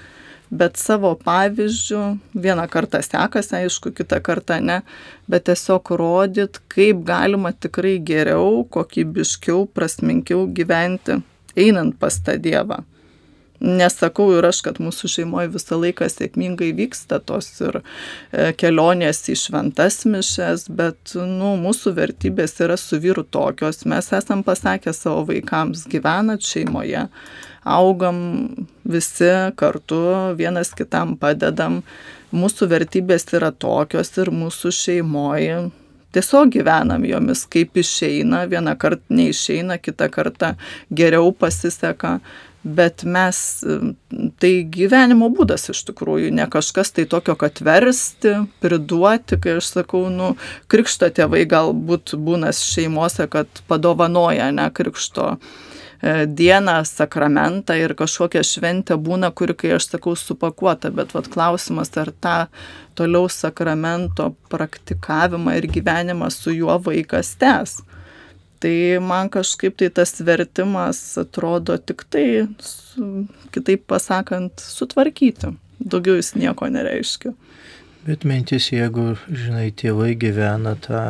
bet savo pavyzdžių, vieną kartą sekasi, aišku, kitą kartą ne, bet tiesiog rodyt, kaip galima tikrai geriau, kokybiškiau, prasminkiau gyventi, einant pas tą Dievą nesakau ir aš, kad mūsų šeimoje visą laiką sėkmingai vyksta tos ir e, kelionės į šventas mišes, bet nu, mūsų vertybės yra su vyru tokios. Mes esam pasakę savo vaikams, gyvenat šeimoje, augam visi kartu, vienas kitam padedam. Mūsų vertybės yra tokios ir mūsų šeimoje tiesiog gyvenam jomis, kaip išeina, vieną kartą neišeina, kitą kartą geriau pasiseka, bet mes, tai gyvenimo būdas iš tikrųjų, ne kažkas tai tokio, kad versti, priduoti, kai aš sakau, nu, krikšto tėvai galbūt būna šeimose, kad padovanoja, ne krikšto e, dieną, sakramentą ir kažkokia šventė būna, kuri, kai aš sakau, supakuota, bet vat klausimas, ar tą toliau sakramento praktikavimą ir gyvenimą su juo vaikas tęs. Tai man kažkaip tai tas vertimas atrodo tik tai, su, kitaip pasakant, sutvarkyti. Daugiau jis nieko nereiškia. Bet mintis, jeigu, žinai, tėvai gyvena tą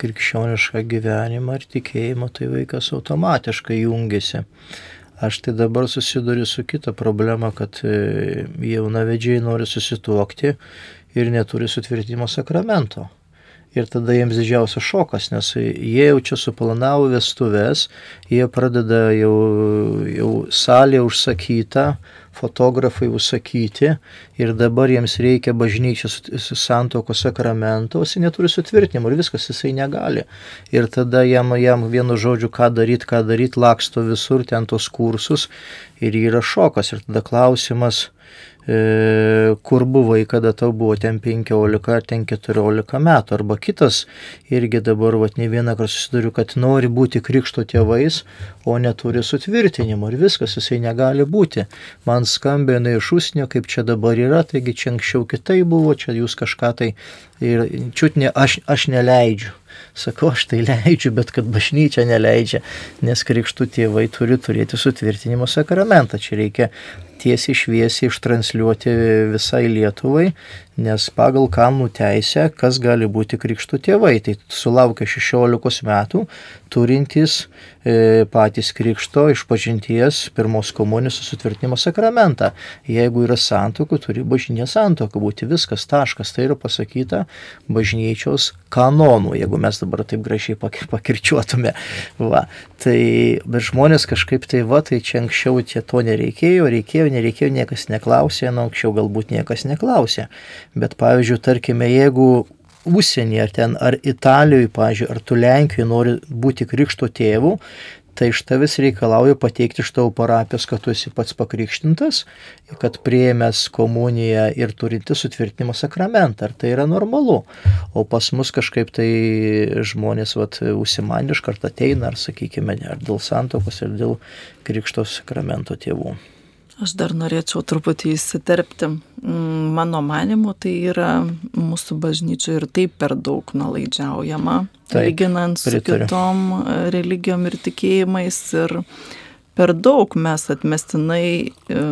krikščionišką gyvenimą ar tikėjimą, tai vaikas automatiškai jungiasi. Aš tai dabar susiduriu su kita problema, kad e, jaunavedžiai nori susituokti ir neturi sutvirtimo sakramento. Ir tada jiems didžiausias šokas, nes jie jau čia suplanavo vestuves, jie pradeda jau, jau salė užsakyta, fotografai užsakyti ir dabar jiems reikia bažnyčios santokos sakramento, jis neturi sutvirtinimo ir viskas jisai negali. Ir tada jam, jam vienu žodžiu, ką daryti, ką daryti, laksto visur ten tos kursus ir yra šokas. Ir tada klausimas, kur buvai, kada tau buvo ten 15 ar ten 14 metų. Arba kitas, irgi dabar, vat, ne vieną kartą susiduriu, kad nori būti krikšto tėvais, o neturi sutvirtinimo ir viskas, jisai negali būti. Man skambina iš užsienio, kaip čia dabar yra, taigi čia anksčiau kitai buvo, čia jūs kažką tai ir čiut ne, aš, aš neleidžiu. Sakau, aš tai leidžiu, bet kad bažnyčia neleidžia, nes krikštų tėvai turi turėti sutvirtinimo sakramentą. Čia reikia tiesiai šviesiai ištransliuoti visai Lietuvai, nes pagal kanų teisę, kas gali būti krikštų tėvai, tai sulaukia 16 metų, turintys e, patys krikšto išpažinties pirmos komunijos sutvirtinimo sakramentą. Jeigu yra santokų, turi bažnyčia santokų būti viskas taškas, tai yra pasakyta bažnyčios kanonų, jeigu mes dabar taip gražiai pakirčiuotume. Va. Tai, bet žmonės kažkaip tai va, tai čia anksčiau tie to nereikėjo, reikėjo, nereikėjo, niekas neklausė, nu anksčiau galbūt niekas neklausė. Bet pavyzdžiui, tarkime, jeigu užsienį, ar ten, ar Italijoje, pavyzdžiui, ar tu Lenkijoje nori būti krikšto tėvų, tai iš tavęs reikalauja pateikti iš tavo parapijos, kad tu esi pats pakrikštintas, kad prieėmęs komuniją ir turinti sutvirtinimo sakramentą. Ar tai yra normalu? O pas mus kažkaip tai žmonės vat, užsimanė iš karto ateina, ar sakykime, ar dėl santokos, ar dėl krikšto sakramento tėvų. Aš dar norėčiau truputį įsiterpti. Mm, mano manimu, tai yra mūsų bažnyčia ir taip per daug nalaidžiaujama, taip, lyginant su pritariu. kitom e, religijom ir tikėjimais. Ir per daug mes atmestinai e,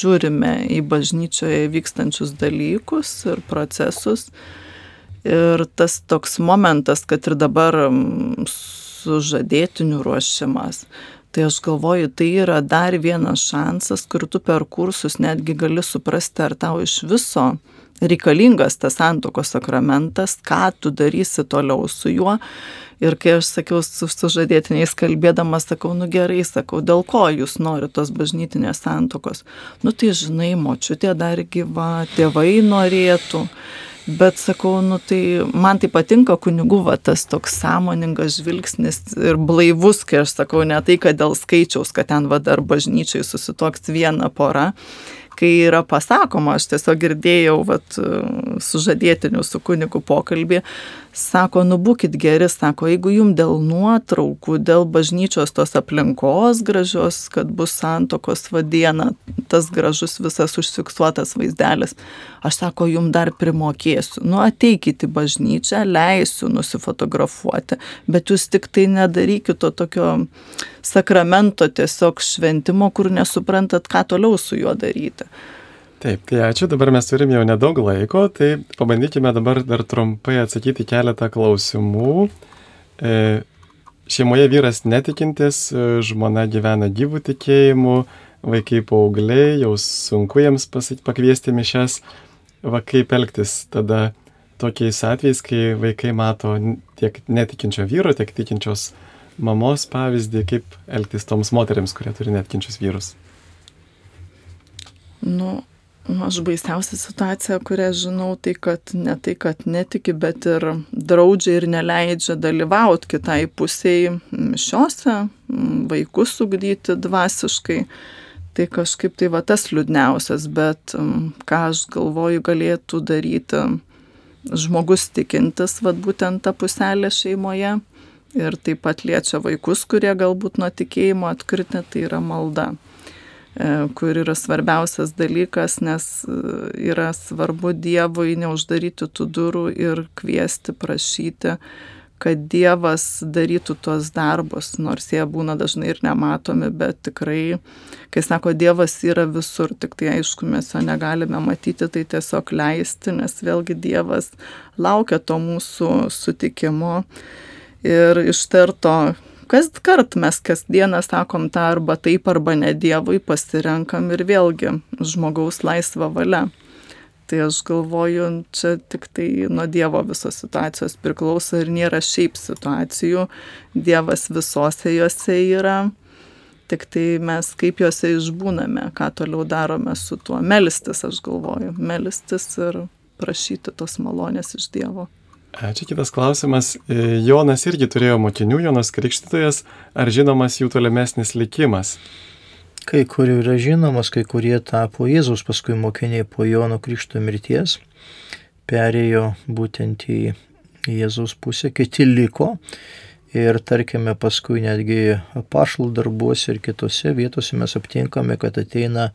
žiūrime į bažnyčioje vykstančius dalykus ir procesus. Ir tas toks momentas, kad ir dabar sužadėtinių ruošimas, Tai aš galvoju, tai yra dar vienas šansas, kur tu per kursus netgi gali suprasti, ar tau iš viso reikalingas tas santokos sakramentas, ką tu darysi toliau su juo. Ir kai aš sakiau su sužadėtiniais kalbėdamas, sakau, nu gerai, sakau, dėl ko jūs norite tos bažnytinės santokos. Nu tai žinai, močiutė dar gyva, tėvai norėtų. Bet sakau, nu tai man tai patinka kunigų va tas toks sąmoningas žvilgsnis ir blaivus, kai aš sakau, ne tai, kad dėl skaičiaus, kad ten va dar bažnyčiai susitoks viena pora, kai yra pasakoma, aš tiesiog girdėjau vat, sužadėtinių su kunigu pokalbį, sako, nu būkit geri, sako, jeigu jums dėl nuotraukų, dėl bažnyčios tos aplinkos gražios, kad bus santokos vadiena, tas gražus visas užfiksuotas vaizdelis, aš sako, jums dar primokėsiu, nu ateikite į bažnyčią, leisiu nusifotografuoti, bet jūs tik tai nedarykite to tokio sakramento tiesiog šventimo, kur nesuprantat, ką toliau su juo daryti. Taip, tai ačiū, dabar mes turim jau nedaug laiko, tai pabandykime dabar dar trumpai atsakyti keletą klausimų. E, šeimoje vyras netikintis, e, žmona gyvena gyvų tikėjimu, vaikai paaugliai, jau sunku jiems pakviesti mišes, va kaip elgtis tada tokiais atvejais, kai vaikai mato tiek netikinčio vyro, tiek tikinčios mamos pavyzdį, kaip elgtis toms moteriams, kurie turi netkinčius vyrus? Nu, aš baisiausia situacija, kurią žinau, tai kad ne tai, kad netiki, bet ir draudžia ir neleidžia dalyvauti kitai pusiai mišiose, vaikus ugdyti dvasiškai. Tai kažkaip tai va tas liūdniausias, bet ką aš galvoju galėtų daryti žmogus tikintis, va būtent tą puselę šeimoje ir taip pat liečia vaikus, kurie galbūt nuo tikėjimo atkritę, tai yra malda kur yra svarbiausias dalykas, nes e, yra svarbu Dievui neuždaryti tų durų ir kviesti, prašyti, kad Dievas darytų tuos darbus, nors jie būna dažnai ir nematomi, bet tikrai, kai sako, Dievas yra visur, tik tai aišku, mes jo negalime matyti, tai tiesiog leisti, nes vėlgi Dievas laukia to mūsų sutikimo. Ir ištarto kas kart mes kasdieną sakom tą arba taip arba ne Dievui pasirenkam ir vėlgi žmogaus laisva valia. Tai aš galvoju, čia tik tai nuo Dievo visos situacijos priklauso ir nėra šiaip situacijų. Dievas visose juose yra. Tik tai mes kaip juose išbūname, ką toliau darome su tuo. Melistis, aš galvoju. Melistis ir prašyti tos malonės iš Dievo. Ačiū kitas klausimas. E, Jonas irgi turėjo mokinių, Jonas Krikštytojas. Ar žinomas jų tolimesnis likimas? kai kurių yra žinomas, kai kurie tapo Jėzaus paskui mokiniai po Jono Krikšto mirties, perėjo būtent į Jėzaus pusę, kiti liko. Ir tarkime, paskui netgi pašlų darbuose ir kitose vietose mes aptinkame, kad ateina,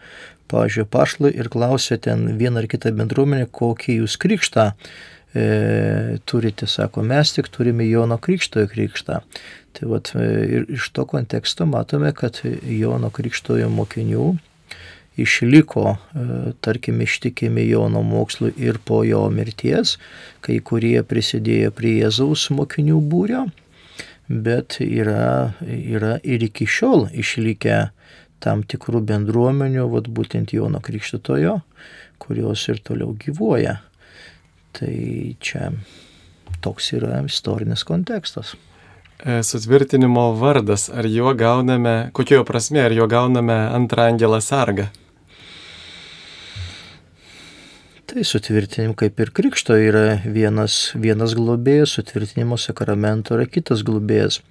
pažiūrėjau, pašlai ir klausia ten vieną ar kitą bendruomenę, kokį jūs krikštą e, turite, sako, mes tik turime Jono Krikštojo krikštą. Tai vat, e, ir iš to konteksto matome, kad Jono Krikštojo mokinių išliko, e, tarkim, ištikimi Jono mokslui ir po jo mirties, kai kurie prisidėjo prie Jėzaus mokinių būrio, bet yra, yra ir iki šiol išlikę tam tikrų bendruomenių, vat būtent Jono Krikštitojo, kurios ir toliau gyvuoja. Tai čia toks yra istorinis kontekstas. E, sutvirtinimo vardas, ar juo gauname, kokio prasme, ar juo gauname antrą angelą sargą? Tai sutvirtinim kaip ir krikšto yra vienas, vienas globėjas, sutvirtinimo sakramento yra kitas globėjas.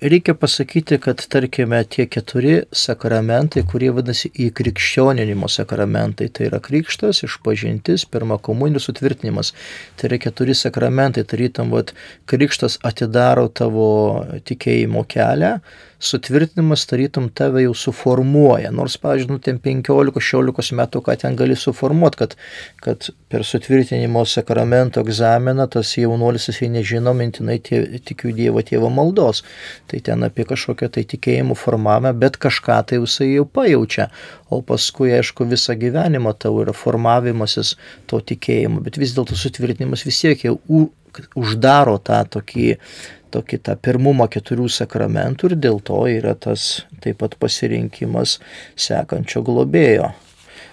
Reikia pasakyti, kad tarkime tie keturi sakramentai, kurie vadinasi įkrikščioninimo sakramentai, tai yra krikštas, išpažintis, pirma komunijos sutvirtinimas. Tai yra keturi sakramentai, tarytum, vat, krikštas atidaro tavo tikėjimo kelią, sutvirtinimas tarytum tave jau suformuoja. Nors, pavyzdžiui, nu, ten 15-16 metų, ką ten gali suformuoti, kad, kad per sutvirtinimo sakramento egzaminą tas jaunuolis jisai nežino mintinai tie, tikiu Dievo tėvo maldos. Tai ten apie kažkokią tai tikėjimų formavimą, bet kažką tai jisai jau pajaučia. O paskui, aišku, visą gyvenimą tau yra formavimasis to tikėjimo, bet vis dėlto sutvirtinimas vis tiek jau uždaro tą tokį tokį tą pirmumą keturių sakramentų ir dėl to yra tas taip pat pasirinkimas sekančio globėjo.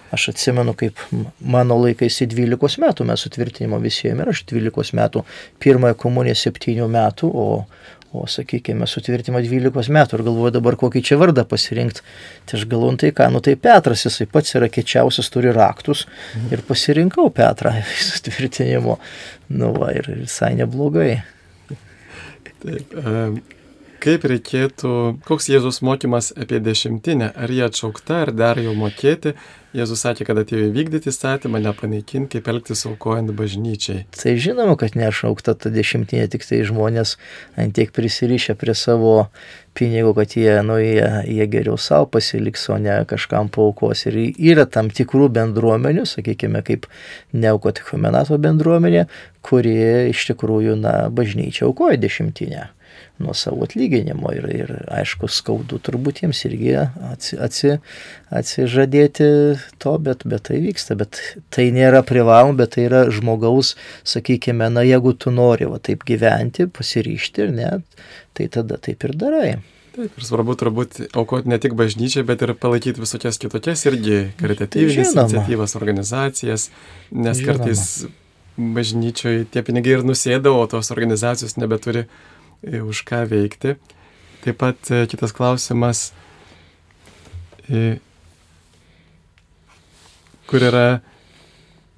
Aš atsimenu, kaip mano laikais į 12 metų mes sutvirtinimo visiems ir aš 12 metų, pirmąją komuniją 7 metų, o, o sakykime, sutvirtimą 12 metų ir galvoju dabar kokį čia vardą pasirinkti. Tai aš galvoju, nu tai ką, nu tai Petras, jisai pats yra kečiausias, turi raktus ir pasirinkau Petrą sutvirtinimo. Nu va, ir visai neblogai. Taip. Kaip reikėtų, koks Jėzus mokymas apie dešimtinę, ar jie atšaukta, ar dar jau mokėti? Jėzus sakė, kad atėjo įvykdyti įstatymą, nepanaikinti, kaip elgtis aukojant bažnyčiai. Tai žinoma, kad nešaukta ta dešimtinė, tik tai žmonės antiek prisirišę prie savo pinigų, kad jie, nu, jie, jie geriau savo pasiliks, o ne kažkam paukos. Ir yra tam tikrų bendruomenių, sakykime, kaip neaukotichomenato bendruomenė, kurie iš tikrųjų, na, bažnyčia aukoja dešimtinę nuo savo atlyginimo ir, ir aišku, skaudu turbūt jiems irgi atsi, atsi, atsižadėti to, bet, bet tai vyksta, bet tai nėra privaloma, bet tai yra žmogaus, sakykime, na jeigu tu nori va taip gyventi, pasiryšti ir ne, tai tada taip ir darai. Taip, ir svarbu turbūt aukoti ne tik bažnyčiai, bet ir palaikyti visokias kitokias irgi karitatyvinės tai iniciatyvas, organizacijas, nes Žinoma. kartais bažnyčioje tie pinigai ir nusėdavo, o tos organizacijos nebeturi už ką veikti. Taip pat e, kitas klausimas, e, kur yra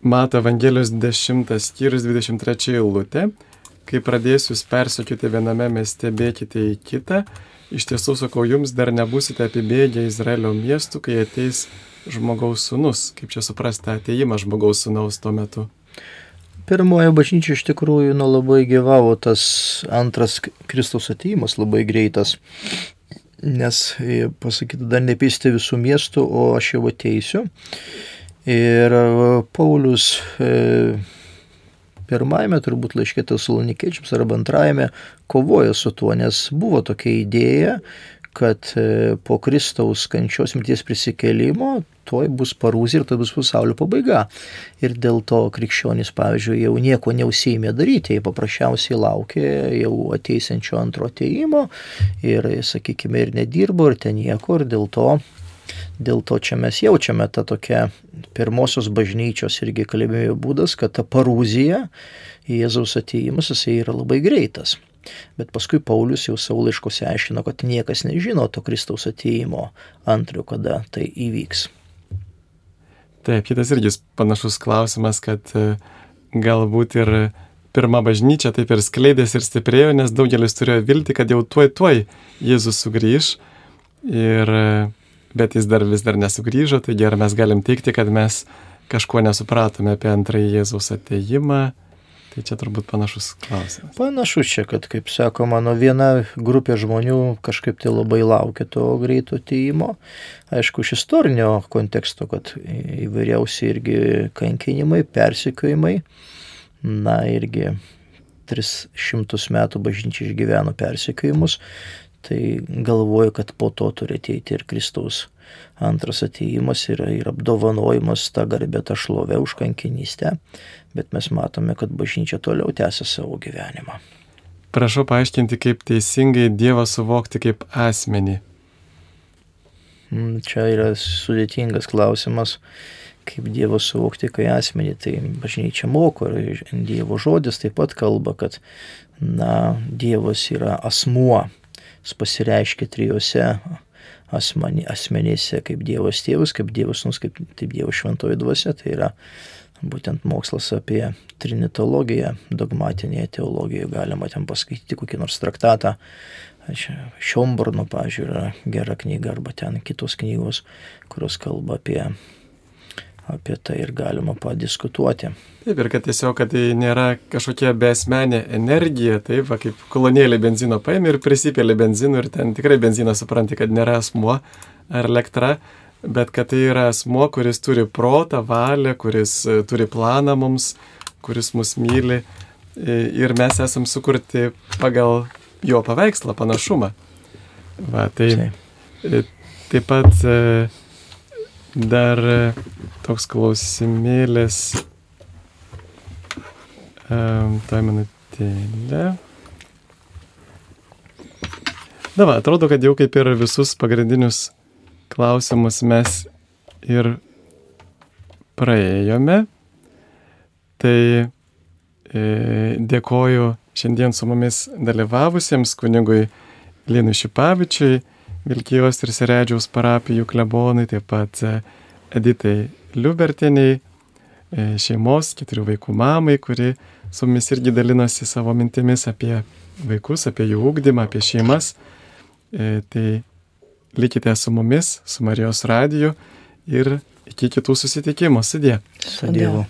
Mato Evangelijos 10 skyrius 23 eilutė. Kai pradėsiu jūs persekioti viename mieste, bėkite į kitą. Iš tiesų sakau, jums dar nebusite apibėgę Izraelio miestų, kai ateis žmogaus sunus. Kaip čia suprasti ateimą žmogaus sunaus tuo metu? Pirmoje bažnyčioje iš tikrųjų nu, labai gyvavo tas antras Kristaus ateimas, labai greitas. Nes, e, pasakyti, dar nepėsti visų miestų, o aš jau ateisiu. Ir e, Paulius e, pirmajame turbūt laiškė Tesalonikiečiams arba antrajame kovojo su tuo, nes buvo tokia idėja, kad e, po Kristaus kančios mirties prisikėlimo toj bus parūzė ir tai bus pasaulio pabaiga. Ir dėl to krikščionys, pavyzdžiui, jau nieko neusėmė daryti, jie paprasčiausiai laukė jau ateisančio antro ateimo ir, sakykime, ir nedirbo, ir ten nieko, ir dėl to Dėl to čia mes jaučiame tą tokią pirmosios bažnyčios irgi kalbėjo būdas, kad ta parūzija, Jėzaus ateimas, jisai yra labai greitas. Bet paskui Paulius jau savo laiškose aiškino, kad niekas nežino to Kristaus ateimo antrių, kada tai įvyks. Taip, kitas irgi panašus klausimas, kad e, galbūt ir pirma bažnyčia taip ir skleidėsi ir stiprėjo, nes daugelis turėjo vilti, kad jau tuoj tuoj Jėzus sugrįž ir e, bet jis dar vis dar nesugrįžo, taigi ar mes galim teikti, kad mes kažko nesupratome apie antrąjį Jėzaus ateimą. Tai čia turbūt panašus klausimas. Panašus čia, kad, kaip sako, mano viena grupė žmonių kažkaip tai labai laukia to greito atėjimo. Aišku, iš istorinio konteksto, kad įvairiausi irgi kankinimai, persikiojimai. Na, irgi 300 metų bažnyčia išgyveno persikiojimus. Tai galvoju, kad po to turi ateiti ir Kristaus antras ateimas yra ir apdovanojimas tą garbę, tą šlovę už kankinystę, bet mes matome, kad bažnyčia toliau tęsia savo gyvenimą. Prašau paaiškinti, kaip teisingai Dievą suvokti kaip asmenį. Mm, čia yra sudėtingas klausimas, kaip Dievą suvokti kaip asmenį. Tai bažnyčia moko ir Dievo žodis taip pat kalba, kad na, Dievas yra asmuo, jis pasireiškia trijose asmeni, asmenėse kaip Dievas tėvas, kaip Dievas nus, kaip taip Dievo šventoji dvasia. Tai yra būtent mokslas apie trinitologiją, dogmatinėje teologijoje galima ten paskaityti kokį nors traktatą. Šiomborno, pažiūrė, gera knyga arba ten kitos knygos, kurios kalba apie apie tai ir galima padiskutuoti. Taip, ir kad tiesiog, kad tai nėra kažkokia besmenė energija, taip, va, kaip kolonėlė benzino paėmė ir prisipėlė benzino ir ten tikrai benziną supranti, kad nėra asmuo ar elektra, bet kad tai yra asmuo, kuris turi protą, valią, kuris e, turi planą mums, kuris mus myli e, ir mes esam sukurti pagal jo paveikslą, panašumą. Va, tai e, taip pat Dar e, toks klausimėlis. Um, tai minutėlė. Na, va, atrodo, kad jau kaip ir visus pagrindinius klausimus mes ir praėjome. Tai e, dėkoju šiandien su mumis dalyvavusiems kunigui Linui Šipavičiui Vilkijos ir Seredžiaus parapijų klebonai, taip pat e, Editai Liubertiniai, e, šeimos, keturių vaikų mamai, kuri su mumis irgi dalinosi savo mintimis apie vaikus, apie jų ūkdymą, apie šeimas. E, tai likite su mumis, su Marijos radiju ir iki kitų susitikimų. Sudė. Su Dievu.